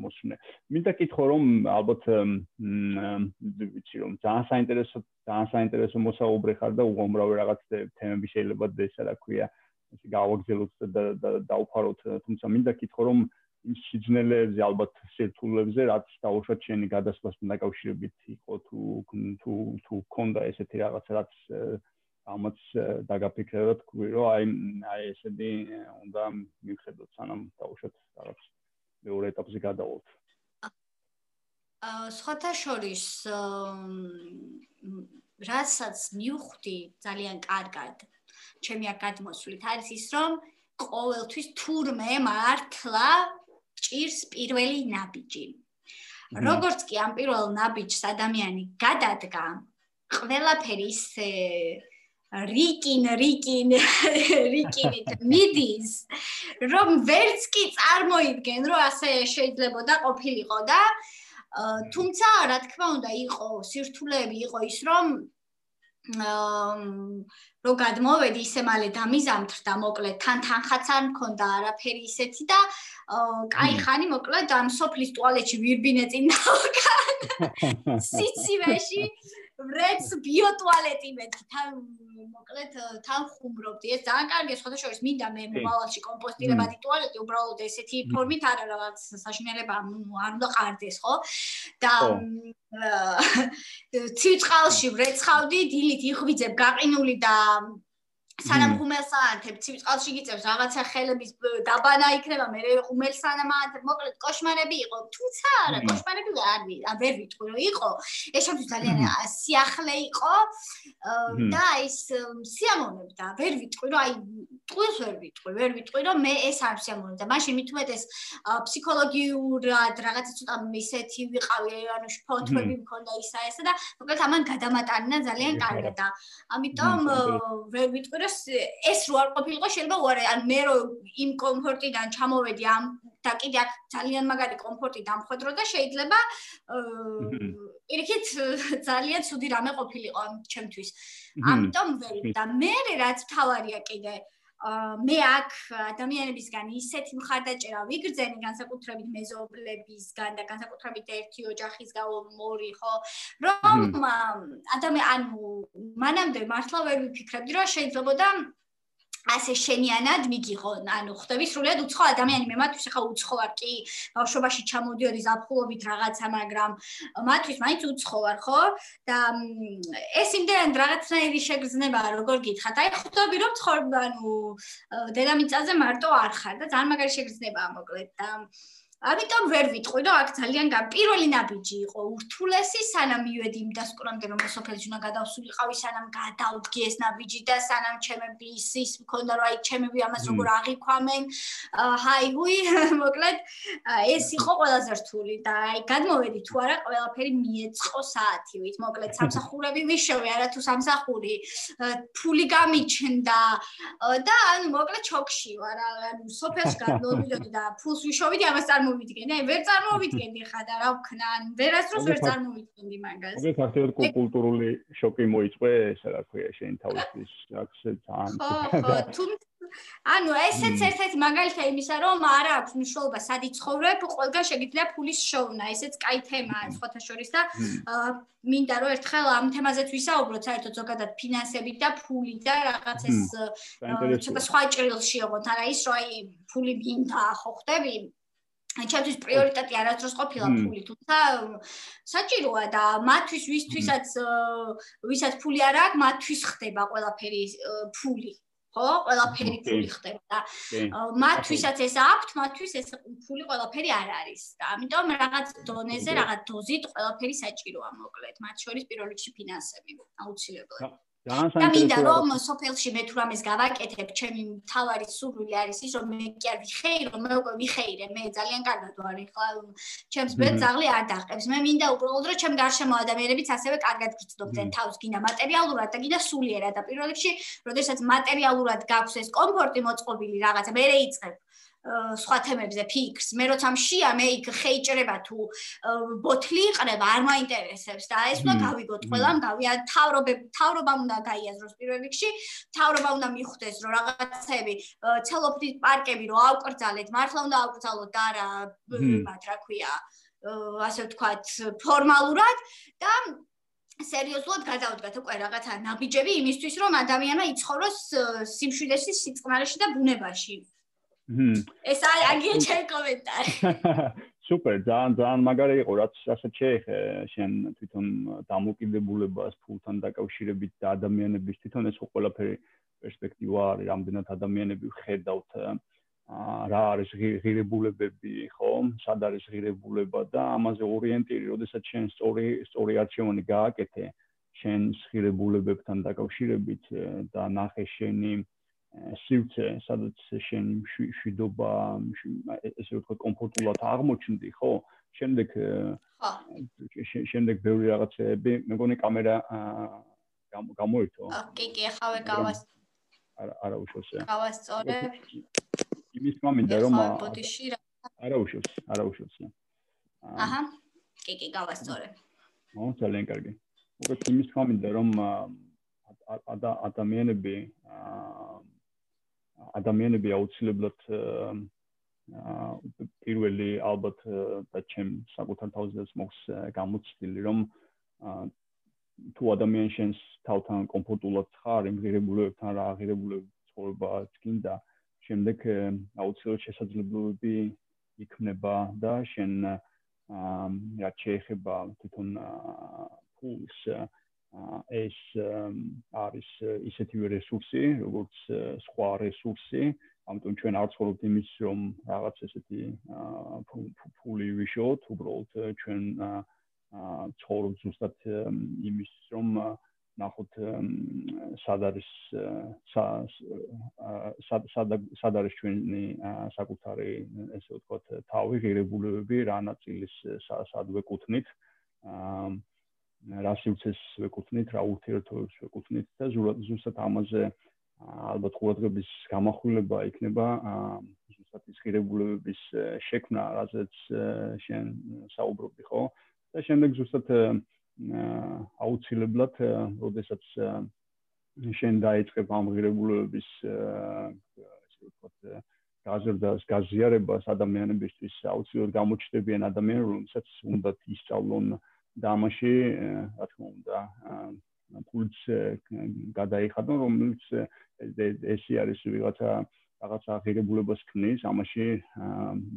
მოსვნე. მინდა კითხო რომ ალბათ ვიცი რომ ძალიან საინტერესო ძალიან საინტერესო მოსაუბრე ხარ და უამრავი რაღაც თემები შეიძლება ესა რა ქვია ესე გავაგზავნოთ და დაუფაროთ თუმცა მინდა კითხო რომ იმ სიძნელეებზე ალბათ სირთულეებზე რაც დაუშვათ შენი გადასვლასთან დაკავშირებით იყო თუ თუ თუ ქონდა ესეთი რაღაც რაც ამაც დაგაფიქრებათ ქვი რომ აი აი ესეთი უნდა მიხედოთ სანამ დაუშვათ რაღაც მეორე ეტაპზე გადავალთ. აა სხვათა შორის რასაც მივხვდი ძალიან კარგად ჩემი აკადემოსვლით არის ის რომ ყოველთვის თურმე მართლა ჭირს პირველი ნაბიჯი. როგორც კი ამ პირველ ნაბიჯს ადამიანი გადადგა ყველაფერი ისე რიკინ რიკინ <laughs> რიკინით მიდის რომ ვერც კი წარმოიდგენ რომ ასე შეიძლება და ყოფილიყო და თუმცა რა თქმა უნდა იყო სირთულეები იყო ის რომ რო გადმოვედი ისე მალე დამიზამთრ და მოკლედ თან თანხაც არ მქონდა არაფერი ისეთი და კაი ხანი მოკლედ ამ სოფლის ტუალეტში ვირბინე წინ დავკან <laughs> სიცივეში ვრეც ბიოტუალეტი მეთქი თან მოკლედ თან ხუმრობდი. ეს ძალიან კარგია სხვა შორის მინდა მე მომავალში კომპოსტირებადი ტუალეტი უბრალოდ ესეთი ფორმით არა რაღაც საშინელება არ უნდა ყარდეს ხო? და <laughs> ცივ წყალში ვრეცხავდი დილით იხვიძებ გაყინული და სანამ ხუმელს აანთებ, ცივწყალში გიწევს რაღაცა ხელების დაბანა იქნება, მე ხუმელს სანამ აანთებ, მოკლედ კოშმარები იყო, თუმცა არა, კოშმარები არ ვერ ვიტყვი რომ იყო. ეს შემთხვევით ძალიან სიახლე იყო და ის სიამოვნებდა, ვერ ვიტყვი რომ აი ტყუილს ვერ ვიტყვი, ვერ ვიტყვი რომ მე ეს არ სიამოვნებდა. მაშინ მithumet ეს ფსიქოლოგიურად რაღაცა ცოტა ისეთი ვიყავი, ანუ შფოთვები მქონდა ისა ესა და მოკლედ ამან გადამატანა ძალიან კარგად და ამიტომ ვერ ვიტყვი რომ ეს რო არ ყოფილიყო შეიძლება უარე ან მე რო იმ კომფორტიდან ჩამოვედი ამ და კიდე აქ ძალიან მაგარი კომფორტი დამხვედრო და შეიძლება პირიქით ძალიან ცუდი რამე ყოფილიყო ჩემთვის. ამიტომ ვერ და მე რაც თავარია კიდე მე აქ ადამიანებისგან ისეთი მხარდაჭერა ვიგრძენი განსაკუთრებით მეზობლებისგან და განსაკუთრებით ერთი ოჯახის გავო მორი ხო? რომ ადამიან ანუ მანამდე მართლა ვერ ვიფიქრებდი რომ შეიძლება და ასე შენიანად მიგიღო, ანუ ხდები სრულიად უცხო ადამიანი, მე მათთვის ახლა უცხო ვარ კი, ბავშვობაში ჩამოდიოდი ზაფხულობით რაღაცა, მაგრამ მათთვის მაინც უცხო ვარ, ხო? და ეს იმდენ რაღაცნაირი შეგრძნება, როგორ გითხათ? აი ხდები რომ ცხოვრ, ანუ დედამიწაზე მარტო არ ხარ და ძალიან მაგარი შეგრძნებაა მოკლედ და ამიტომ ვერ ვიტყვი რომ აქ ძალიან პირველი ნაბიჯი იყო ურთულესი სანამ მივედი იმ დასკვნამდე რომ სოფელში უნდა გადავსულიყავი სანამ გადავდგი ეს ნაბიჯი და სანამ ჩემები ის მქონდა რომ აი ჩემები ამას როგორ აღიქვამენ. ჰაი გუი <laughs> მოკლედ. ეს იყო ყველაზე რთული და აი გადმოვედი თუ არა ყველაფერი მიეწყო საათივით. მოკლედ <laughs> სამსახურები ვიშოვე არა თუ სამსახური. ფული გამიჩნდა. და ანუ მოკლედ ჩოქში ვარ ანუ სოფელში <laughs> გადმოვიდოდი და ფულს ვიშოვიდი ამას წარმო წარმოვიდგენე, ვერ წარმოვიდგენდი ხა და რა ვქნა, ვერასდროს ვერ წარმოვიდგენდი მაგას. მე ფაქტობრივად კულტურული შოკი მოიწვე, ესა რა ქვია, შენ თავისთვის აქ ძალიან. ხო, თუ ანუ ესეც ერთ-ერთი მაგალითია იმისა, რომ არა აქვს მნიშვნელობა სად იცხოვრებ, ყველგან შეგიძლია ფულის შოვნა, ესეც კაი თემაა სხვათა შორის და მინდა რომ ერთხელ ამ თემაზეც ვისაუბროთ, საერთოდ ზოგადად ფინანსებით და ფული და რაღაც ეს ცოტა სხვა ჭრილში ოღონდ, არა ის რომ აი ფული მინდა, ხო ხდები? ჩემთვის პრიორიტეტი არასდროს ყოფილა ფული, თუმცა საჭიროა და მათთვის ვისთვისაც ვისაც ფული არ აქვს, მათთვის ხდება ყველაფერი ფული. ხო, ყველაფერი ფული ხდება და მათთვისაც ეს აქვთ, მათთვის ეს ფული ყველაფერი არ არის. და ამიტომ რაღაც დონეზე, რაღაც დოზით ყველაფერი საჭიროა, მოკლედ, მათ შორის პირველ რიგში ფინანსები, აუცილებლად. და რომ სოფელში მე თუ რამეს გავაკეთებ, ჩემი თავარი სურვილი არის ის, რომ მე კი არ ვიხეირო, მე უკვე ვიხეირე, მე ძალიან კარგად ვარ ახლა. ჩემს ბედს აღლი არ დაყებს. მე მინდა უბრალოდ რომ ჩემ გარშემო ადამიანებიც ასევე კარგად გრძნობდნენ თავს, გინდა მატერიალურად და გინდა სულიერად და პირველ რიგში, როდესაც მატერიალურად გაქვს ეს კომფორტი მოწყობილი რაღაცა, მე რეიწებ. სხვა თემებზე ფიქრს. მე როცა მშია, მე იქ ხეიჭრება თუ ბოთლი იყრება, არ მაინტერესებს და ეს უნდა გავიგოთ ყველამ, გავია თავრობე თავრობა უნდა გაიაზროს პირველ რიგში, თავრობა უნდა მიხვდეს, რომ რაღაცები ცელოფნის პარკები რო ავკრძალეთ, მართლა უნდა ავკრძალოთ და არა მათ რა ქვია, ასე ვთქვათ, ფორმალურად და სერიოზულად გადავდგათ უკვე რაღაცა ნაბიჯები იმისთვის რომ ადამიანმა იცხოვროს სიმშვიდეში, სიწყნარეში და ბუნებაში. ეს აგია ჩემი კომენტარი. <laughs> სუპერ, ძალიან ძალიან მაგარი იყო, რაც რასაც შეეხე შენ თვითონ დამოკიდებულებას ფულთან დაკავშირებით და ადამიანების თვითონ ეს ყველაფერი პერსპექტივა არის, რამდენად ადამიანები ხედავთ აა რა არის ღირებულებები, ხო? სად არის ღირებულება და ამაზე ორიენტირი, როდესაც შენ სწორი სწორი არჩევანი გააკეთე შენ ღირებულებებთან დაკავშირებით და ნახე შენი სივრცე, სადაც შენ შვიდობა, ესე ვთქვათ, კომფორტულად აღმოჩნდი, ხო? შემდეგ ხო. შემდეგ ბევრი რაღაცები, მე მგონი კამერა გამოირთო. კი, კი, ახავე გავას. არა, არა უშოშე. გავასწორე. იმის მომინდა რომ არა უშოშ, არა უშოშ. აჰა. კი, კი, გავასწორე. ო, ძალიან კარგი. უკეთ იმის მომინდა რომ ადამიანები აა ადამიანები აუცილებლად პირველი ალბათ და ჩემ საკუთარ თავზეც მოხს გამოცდილი რომ თუ ადამიანს თავთან კომფორტულად ხარ იმ ღირებულებებთან რა ღირებულებ ცხოვრება წინდა შემდეგ აუცილებლად შესაძლებლობები იქნება და შენ რა შეიძლება თვითონ ფულს ეს არის ისეთი რესურსი, როგორც სხვა რესურსი, ამიტომ ჩვენ არ ცხოვრობთ იმის რომ რაღაც ესეთი ფული ვიშოთ, უბრალოდ ჩვენ ცხოვრობთ ზუსტად იმის რომ ნახოთ სად არის სად არის ჩვენი საკუთარი ესე ვთქვათ თავი ღირებულებები რა ნაწილის სად ვეკუთვნით რა სიუცეს ვეკუთვნით რა ურთიერთობებს ვეკუთვნით და ზუსტად ამაზე ალბათ ყურადღების გამახვილება იქნება ზუსტად ის ღირებულებების შექმნა, რაზეც შენ საუბრობდი, ხო? და შემდეგ ზუსტად აუცილებლად, როდესაც შენ დაიწყებ ამ ღირებულებების ესე ვთქვათ გაზრდას, გაზიარებას ადამიანებისთვის აუცილებლად გამოჩნდებიან ადამიანები, რომელსაც უნდათ ისწავლონ დამაში, რა თქმა უნდა, ფულს გადაიხადონ, რომელიც ესე არის ვიღაცა რაღაცა ღირებულებას ქმნის, ამაში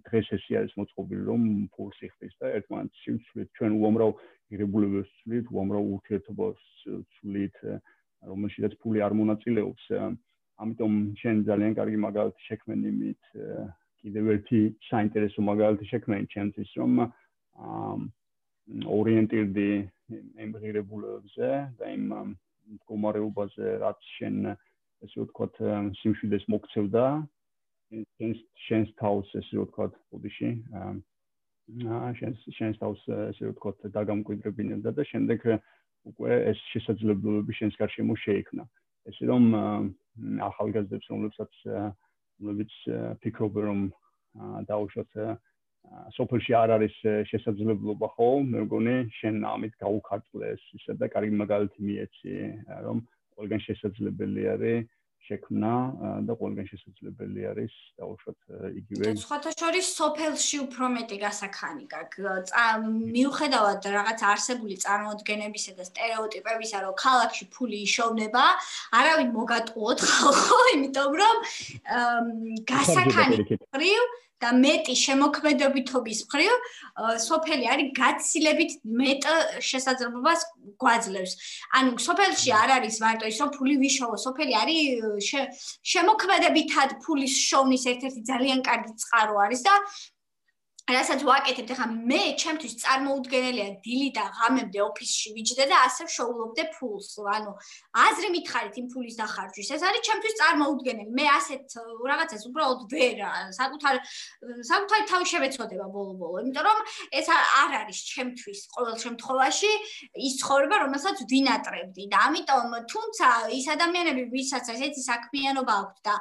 დღეს ესე არის მოწყობილი, რომ ფულს იხდის და ერთმანეთს შევცვლით ჩვენ უამრავ ღირებულებებს ვცვლით, უამრავ ურთიერთობას ვცვლით, რომელშიც ფული არ მონაწილეობს. ამიტომ შენ ძალიან კარგი მაგალითი შექმენ იმით კიდევ ერთი საინტერესო მაგალითი შექმენ ჩემთვის, რომ ორიენტირდი იმ ღირებულებებზე და იმ მდგომარეობაზე, რაც შენ ესე ვთქვათ, სიმშვიდეს მოქცევდა შენს შენს თავს ესე ვთქვათ, ბუდიში. შენს შენს თავს ესე ვთქვათ, დაგამკვიდრებინებდა და შემდეგ უკვე ეს შესაძლებლობები შენს გარშემო შეიქმნა. ესე რომ ახალგაზრდებს რომლებსაც რომლებიც ფიქრობენ რომ დაუშვათ სოფელში არ არის შესაძლებლობა ხო მე მგონი შენ ამით გაუქართლეს ისე და კარგი მაგალითი მიეცი რომ ყველგან შესაძლებელი არის შექმნა და ყველგან შესაძლებელი არის დაუშვათ იგივე. სხვათა შორის სოფელში უფრო მეტი გასახანი გაქვს. მიუხედავად რაღაც არსებული წარმოდგენებისა და стереოტიპებისა რომ ქალაქში ფული იშოვნება არავინ მოგატყუოთ ხალხო იმიტომ რომ გასახანი ხრივ და მეტი შემოქმედებითობის მხრივ სოფელი არის გაცილებით მეტ შესაძლებლობას გვაძლევს. ანუ სოფელში არ არის მარტო ის რომ ფული ვიშოვო, სოფელი არის შემოქმედებითად ფულის შოვნის ერთ-ერთი ძალიან კარგი წყარო არის და რასაც ვაკეთებ ახლა მე ჩემთვის წარმოუდგენელია დილი და ღამემდე ოფისში ვიჯდე და ასე შოულობდე ფულს ანუ აზრი მითხარით იმ ფულის დახარჯვის. ეს არის ჩემთვის წარმოუდგენელი. მე ასეთ რაღაცას უბრალოდ ვერ საკუთარ საკუთარი თავი შევეცოდება ბოლო-ბოლო იმიტომ რომ ეს არ არის ჩემთვის ყოველ შემთხვევაში ის ცხოვრება რომელსაც ვინატრებდი და ამიტომ თუმცა ის ადამიანები ვისაც ესეთი საქმიანობა აქვთ და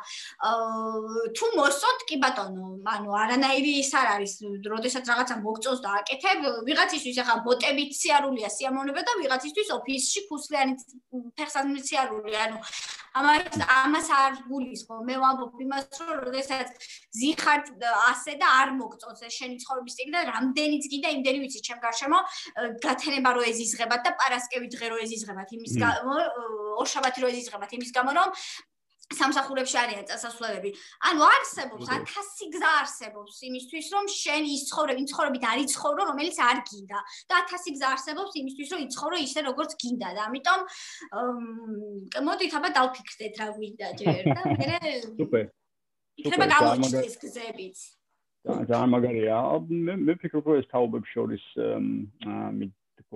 თუ მოსწონთ კი ბატონო ანუ არანაირი ის არ არის როდესაც რაღაცა მოგწოს და აკეთებ, ვიღაცისთვის ახლა ბოტებით სიარულია სიამოვნება და ვიღაცისთვის ოფისში ფუსლიანი ფეხსაცმელი სიარულია. ანუ ამას ამას არ გულისხმობ. მე ვამბობ იმას, რომ როდესაც ზიხარ ასე და არ მოგწოს ეს შენი ცხოვრების სტილი და რამდენიც კიდე იმდენი ვიცი ჩემ გარშემო გათენება რო ეზიზღებათ და პარასკევი დღე რო ეზიზღებათ იმის გამო ორშაბათი რო ეზიზღებათ იმის გამო რომ სამსახურებში არიან წასასვლელები. ანუ არსებობს 1000 გზა არსებობს იმისთვის, რომ შენ ის ცხოვრები, ცხოვრებით არ იცხოვრო, რომელიც არ გინდა. და 1000 გზა არსებობს იმისთვის, რომ იცხოვრო ისე, როგორც გინდა. და ამიტომ მოდით აბა დავფიქრდეთ რა გვინდა ჯერ და მე სუპერ. იქნება გამოჩნდეს გზებიც. ძალიან მაგარია. მე მე ფიქრობ, რომ ეს თაობებს შორის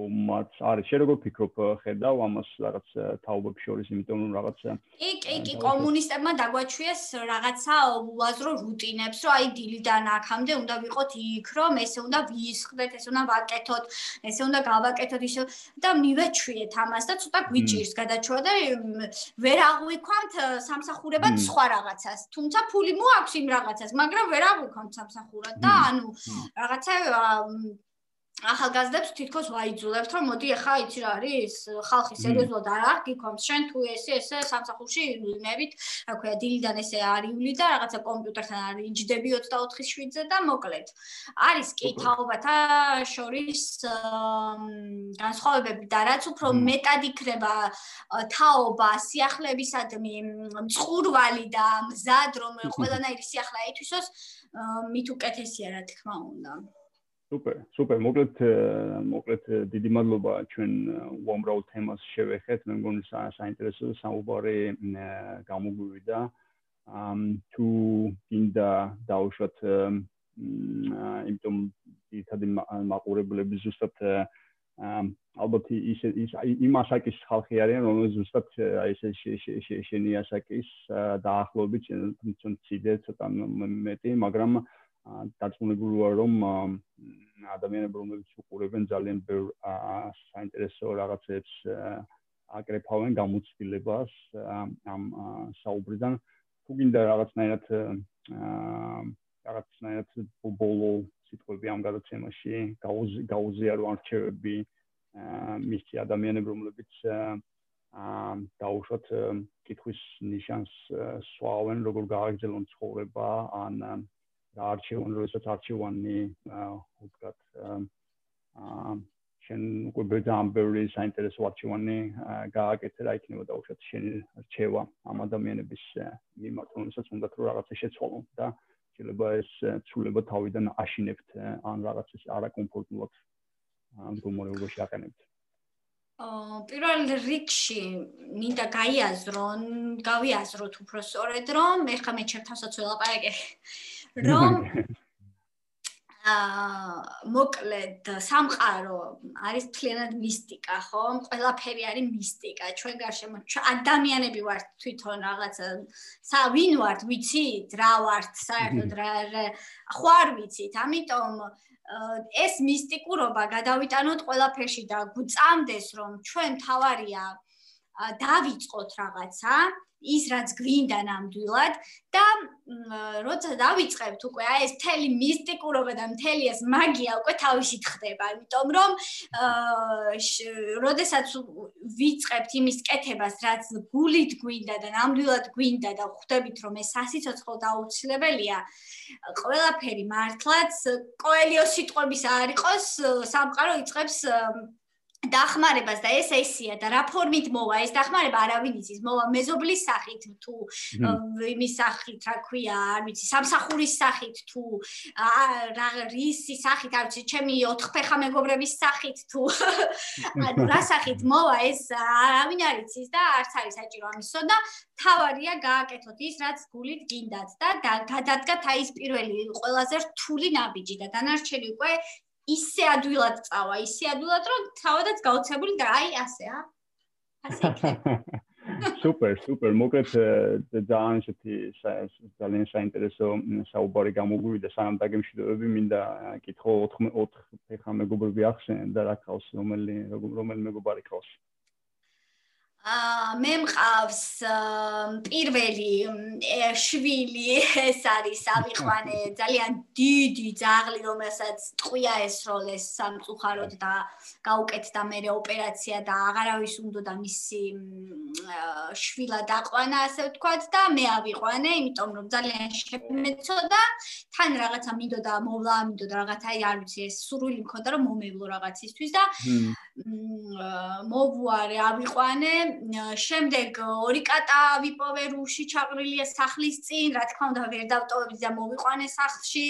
კომაც არის. შე როგორ ფიქრობ ხედავ ამას რაღაც თაობებს შორის იმიტომ რომ რაღაც კი კი კი კომუნისტებმა დაგვაჩვიეს რაღაცა უაზრო რუტინებს რომ აი დილიდან აქამდე უნდა ვიყოთ იქ რომ ესე უნდა ვიისხდეთ ესე უნდა ვაკეთოთ ესე უნდა გავაკეთოთ ისე და მივეჩვიეთ ამას და ცოტა გვიჭირს გადაჩვა და ვერ აღვიქვამთ სამსახურებად სხვა რაღაცას. თუმცა ფული მოაქვს იმ რაღაცას მაგრამ ვერ აღვიქვამთ სამსახურად და ანუ რაღაცა ახალგაზრდებს თითქოს ვაიძულებთ რომ მოდი ახლა იცი რა არის ხალხი სერიოზულად არ აღგიქონს შენ თუ ესე ესე სამსახურში იმებით რა ქვია დილიდან ესე არივლი და რაღაცა კომპიუტერთან არის იჯდები 24/7-ზე და მოკლედ. არის კი თაობათა შორის განსხვავებები და რაც უფრო მეტად იქნება თაობა სიახლეებისადმი მწყურვალი და მზად რომ ყველანაირი სიახლე აითვისოს მით უკეთესია რა თქმა უნდა სუპერ, სუპერ. მოკლედ მოკლედ დიდი მადლობა ჩვენ უამრავ თემას შევეხეთ. მე მგონი საინტერესო საუბარი გამოგვივიდა. ამ თუ კიდე დაუშვათ იმიტომ ისეთი მაყურებლები ზუსტად ალბათ ის ის იმასაკის ხალხი არიან რომელიც ზუსტად აი ეს შენი ასაკის დაახლოებით თუმცა ციდე ცოტა მეტი მაგრამ დაწუნებული ვარ რომ ადამიანები რომლებიც უყურებენ ძალიან ბევრ საინტერესო რაღაცებს აკრეფავენ გამოცდილებას ამ საუბრიდან. თუ გინდა რაღაცნაირად რაღაცნაირად ბოლო სიტყვები ამ გადაცემაში გაუზიარო არჩევები მისი ადამიანები რომლებიც აა დაუშვათ კითხვის ნიშანს სვავენ როგორ გააგრძელონ ცხოვრება ან არჩევან როდესაც არჩევანი უბრალოდ აა შენ უკვე ბედამბერი საინტერესო არჩევანი გააკეთე რა იქნება და უშოთ შენ რჩევა ამ ადამიანების მიმართ რომელსაც უნდა თუ რაღაცა შეცვალო და შეიძლება ეს ცულება თავიდან აშინებთ ან რაღაცას არაკომფორტულად ამ გომორებაში აყენებთ. აა პირველ რიგში მინდა გაიაზრონ, გავიაზროთ სწორედ რომ ეხლა მე ჩემთანაც ველაპარაკე რომ <laughs> აა მოკლედ სამყარო არის თლიანად მისტიკა, ხო? ყველაფერი არის მისტიკა. ჩვენ გარშემო ადამიანები ვართ თვითონ რაღაცა სა ვინ ვართ, ვიცით, რა ვართ, საერთოდ რა ხო არ ვიცით. ამიტომ ეს მისტიკურობა გადავიტანოთ ყველაფერში და გვწამდეს რომ ჩვენ თავარია დავიწყოთ რაღაცა ის რაც გვინდა ნამდვილად და როცა დავიწყებთ უკვე აი ეს მთელი მისტიკურობა და მთელი ეს მაგია უკვე თავისით ხდება, იმიტომ რომ როდესაც ვიწყებთ იმის კეთებას, რაც გულით გვინდა და ნამდვილად გვინდა და ხვდებით რომ ეს სასიცოცხლო დაუცილებელია, ყველაფერი მართლაც კოელიოს სიტყვების არ იყოს, სამყარო იწყებს დახმარებას და ეს ესია და რა ფორმით მოვა ეს დახმარება არავინ იცის მოვა მეზობლის სახით თუ იმის სახით რა ქვია არ ვიცი სამსახურის სახით თუ რა რისი სახით არ ვიცი ჩემი ოთხფეხა მეგობრების სახით თუ ანუ რა სახით მოვა ეს არავინ არ იცის და არც არის საჭირო ამისო და თავარია გააკეთოთ ის რაც გულით გინდათ და გადადგათ აი ეს პირველი ყველაზე რთული ნაბიჯი და დანარჩენი უკვე ისე ადვილად წავა, ისე ადვილად რომ თავადაც გაოცებული და აი ასე ა. ასე. <laughs> სუპერ, სუპერ. მოკლედ ძალიან შეთი ძალიან საინტერესო საუბარი გამოგვივიდა სანამ დაგემშვიდობები, მინდა კითხო 4 4 ფეხა მეგობრები ახსენ და რა ქავს რომელი რომელი მეგობარი ქავს? აა მე მყავს პირველი შვილი. ეს არის ავიყვანე <laughs> ძალიან დიდი ძაღლი რომელსაც ტყვია ესროლეს სამწუხაროდ და გაუკეთდა მე ოპერაცია და აღარავის უნდა და მისი შვილა დაყვანა ასე ვთქვათ და მე ავიყვანე იმიტომ რომ ძალიან შემეცოდა თან რაღაცა მინდოდა მოვლა მინდოდა რაღაცა აი არ ვიცი ეს სურვილი მქონდა რომ მომევლო რაღაცისთვის და მოვუარე ავიყვანე შემდეგ ორი კატა ვიპოვე რუში ჩაყრილია სახლის წინ, რა თქმა უნდა ვერ დავტოვებ და მოვიყვანე სახლში.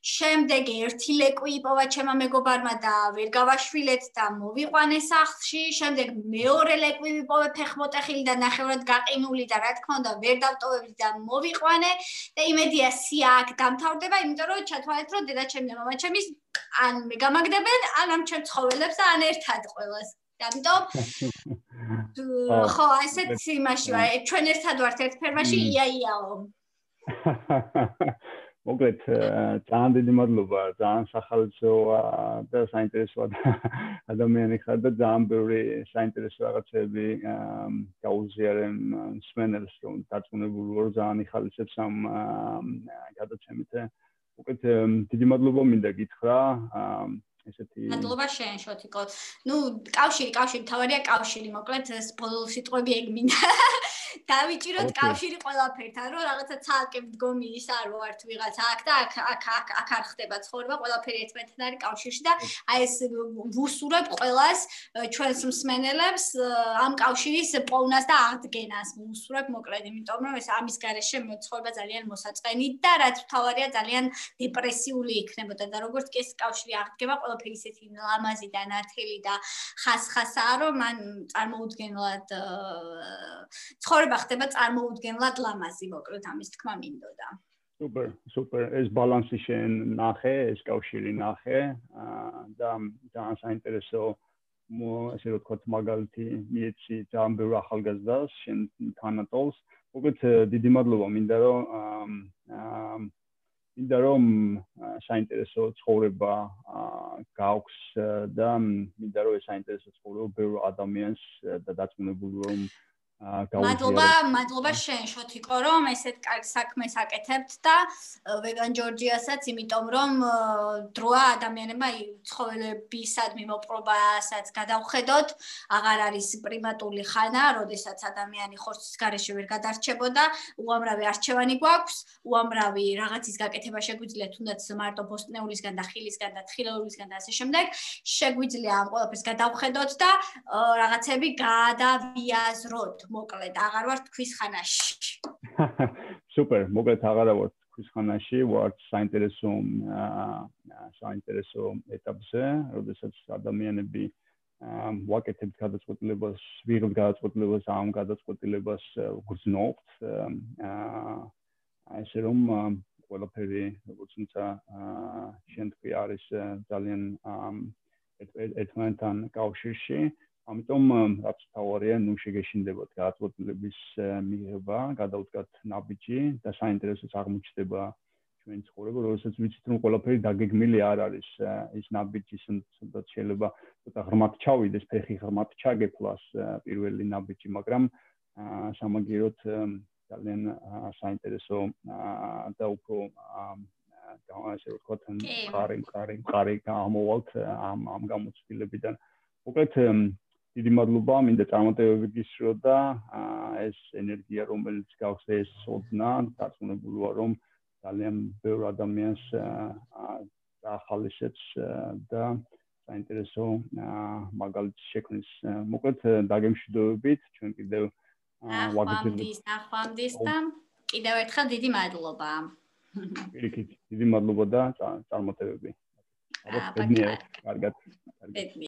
შემდეგ ერთი ლეკვი იპოვა ჩემმა მეგობარმა და ვერ გავაშვილეთ და მოვიყვანე სახლში. შემდეგ მეორე ლეკვი ვიპოვე ფეხმოტეხილი და ნახევრად გაყინული და რა თქმა უნდა ვერ დავტოვებ და მოვიყვანე და იმედია სია აქ დამთავრდება, იმიტომ რომ ჩათვალეთ რომ დედა ჩემი და მამა ჩემის ან მე გამაგდებენ, ან ამ ჩემ ცხოველებს ან ერთად ყოველას. ამიტომ <laughs> ხო, ასეც იმაში ვარ. <laughs> ჩვენ ერთად ვართ ერთ ფერმაში, იაიაო. <laughs> მოგეთ, ძალიან დიდი მადლობა, ძალიან სახალხოა და საინტერესოა ადამიანი ხარ და ძალიან ბევრი საინტერესო რაღაცები გაუზიარენ სმენელს, რომ დაწუნებული ვარ ძალიან იხალისებს ამ გადაცემით. მოგეთ, დიდი მადლობა მინდა გითხრა. ესეთი მადლობა შენ შოთიკო. ნუ კავშირი, კავშირი, თავარია კავშირი, მოკლედ ბოლო სიტყვები ეგ მინდა. <laughs> დავიჭიროთ კავშირი ყველაფერთან, რომ რაღაცა ცალკე მდგომი ის არ ვართ ვიღაც აქ და აქ აქ აქ აქ არ ხდება ცხოვრება, ყველაფერი ერთმანეთთან არის კავშირში და აი ეს ვუსურებ ყველას ჩვენს მსმენელებს ამ კავშირის პოვნას და აღდგენას ვუსურებ მოკლედ, იმიტომ რომ ეს ამის garaშე მოცხოვრება ძალიან მოსაწყენი და რაც თავარია ძალიან დეპრესიული იქნებოდა და როგორც კი ეს კავშირი აღდგება, ყველაფერი ისეთი ლამაზი და ნათელი და ხასხასაა, რომ მან წარმოუდგენლად ცხოვრება ხდება წარმოუდგენლად ლამაზი, მოკლედ ამის თქმა მინდოდა. სუპერ, სუპერ. ეს ბალანსი შენ ნახე, ეს კავშირი ნახე და ძალიან საინტერესო მო ასე რომ თქვა მაგალითი მიეცი ძალიან ბევრ ახალგაზრდას შენ თანატოლს. მოკლედ დიდი მადლობა მინდა რომ მინდა რომ საინტერესო ცხოვრება გაქვს და მინდა რომ ეს საინტერესო ცხოვრება ბევრ ადამიანს და დაწუნებული რომ მადლობა, მადლობა შენ შოთიკო, რომ ესეთ კარგ საქმეს აკეთებთ და ვეგან ჯორჯიასაც, იმიტომ რომ დროა ადამიანებმა ცხოველებისადმი მოპრობასაც გადავხედოთ, აღარ არის პრიმატული ხანა, როდესაც ადამიანი ხორცის გარეშე ვერ გადარჩებოდა, უამრავი არჩევანი გვაქვს, უამრავი რაღაცის გაკეთება შეგვიძლია თუნდაც მარტო ბოსტნეულისგან და ხილისგან და თხილეულისგან და ასე შემდეგ. შეგვიძლია ამ ყველაფერს გადავხედოთ და რაღაცები გადავიაზროთ. მოკლედ აღარ ვარ თქვის ხანაში. <laughs> სუპერ, მოკლედ აღარ ვარ თქვის ხანაში, ვარ საინტერესო საინტერესო ეტაპზე, როდესაც ადამიანები ვაკეთებთ გადაწყვეტილებას, ვიღებთ გადაწყვეტილებას ამ გადაწყვეტილებას გრძნობთ. აა ესე რომ ყველაფერი როგორც თუმცა შენ თქვი არის ძალიან ერთმანეთთან კავშირში. ამიტომ რაც თავარია, ნუ შეგეშინდებათ გადაწყვეტილების მიღება, გადავდგათ ნაბიჯი და საინტერესოც აღმოჩნდება ჩვენ ცხოვრება, როდესაც ვიცით რომ ყველაფერი დაგეგმილი არ არის ის ნაბიჯი, სადაც შეიძლება ცოტა ღრმად ჩავიდეს, ფეხი ღრმად ჩაგეფლას პირველი ნაბიჯი, მაგრამ სამაგიეროდ ძალიან საინტერესო და უფრო და ასე ვთქვათ, ყარი ყარი ყარი გამოვალთ ამ ამ გამოცდილებიდან. უკეთ დიდი მადლობა, მინდა წარმატებები გისურვო და ეს ენერგია, რომელიც გაქვს ეს ოდნა, დაწუნებული ვარ, რომ ძალიან ბევრ ადამიანს ახალისებს და საინტერესო მაგალითი შექმნის. მოკლედ დაგემშვიდობებით, ჩვენ კიდევ ვაგრძელებთ. ახვამდის და კიდევ ერთხელ დიდი მადლობა. პირიქით, დიდი მადლობა და წარმატებები. აბა, კარგად. კარგად.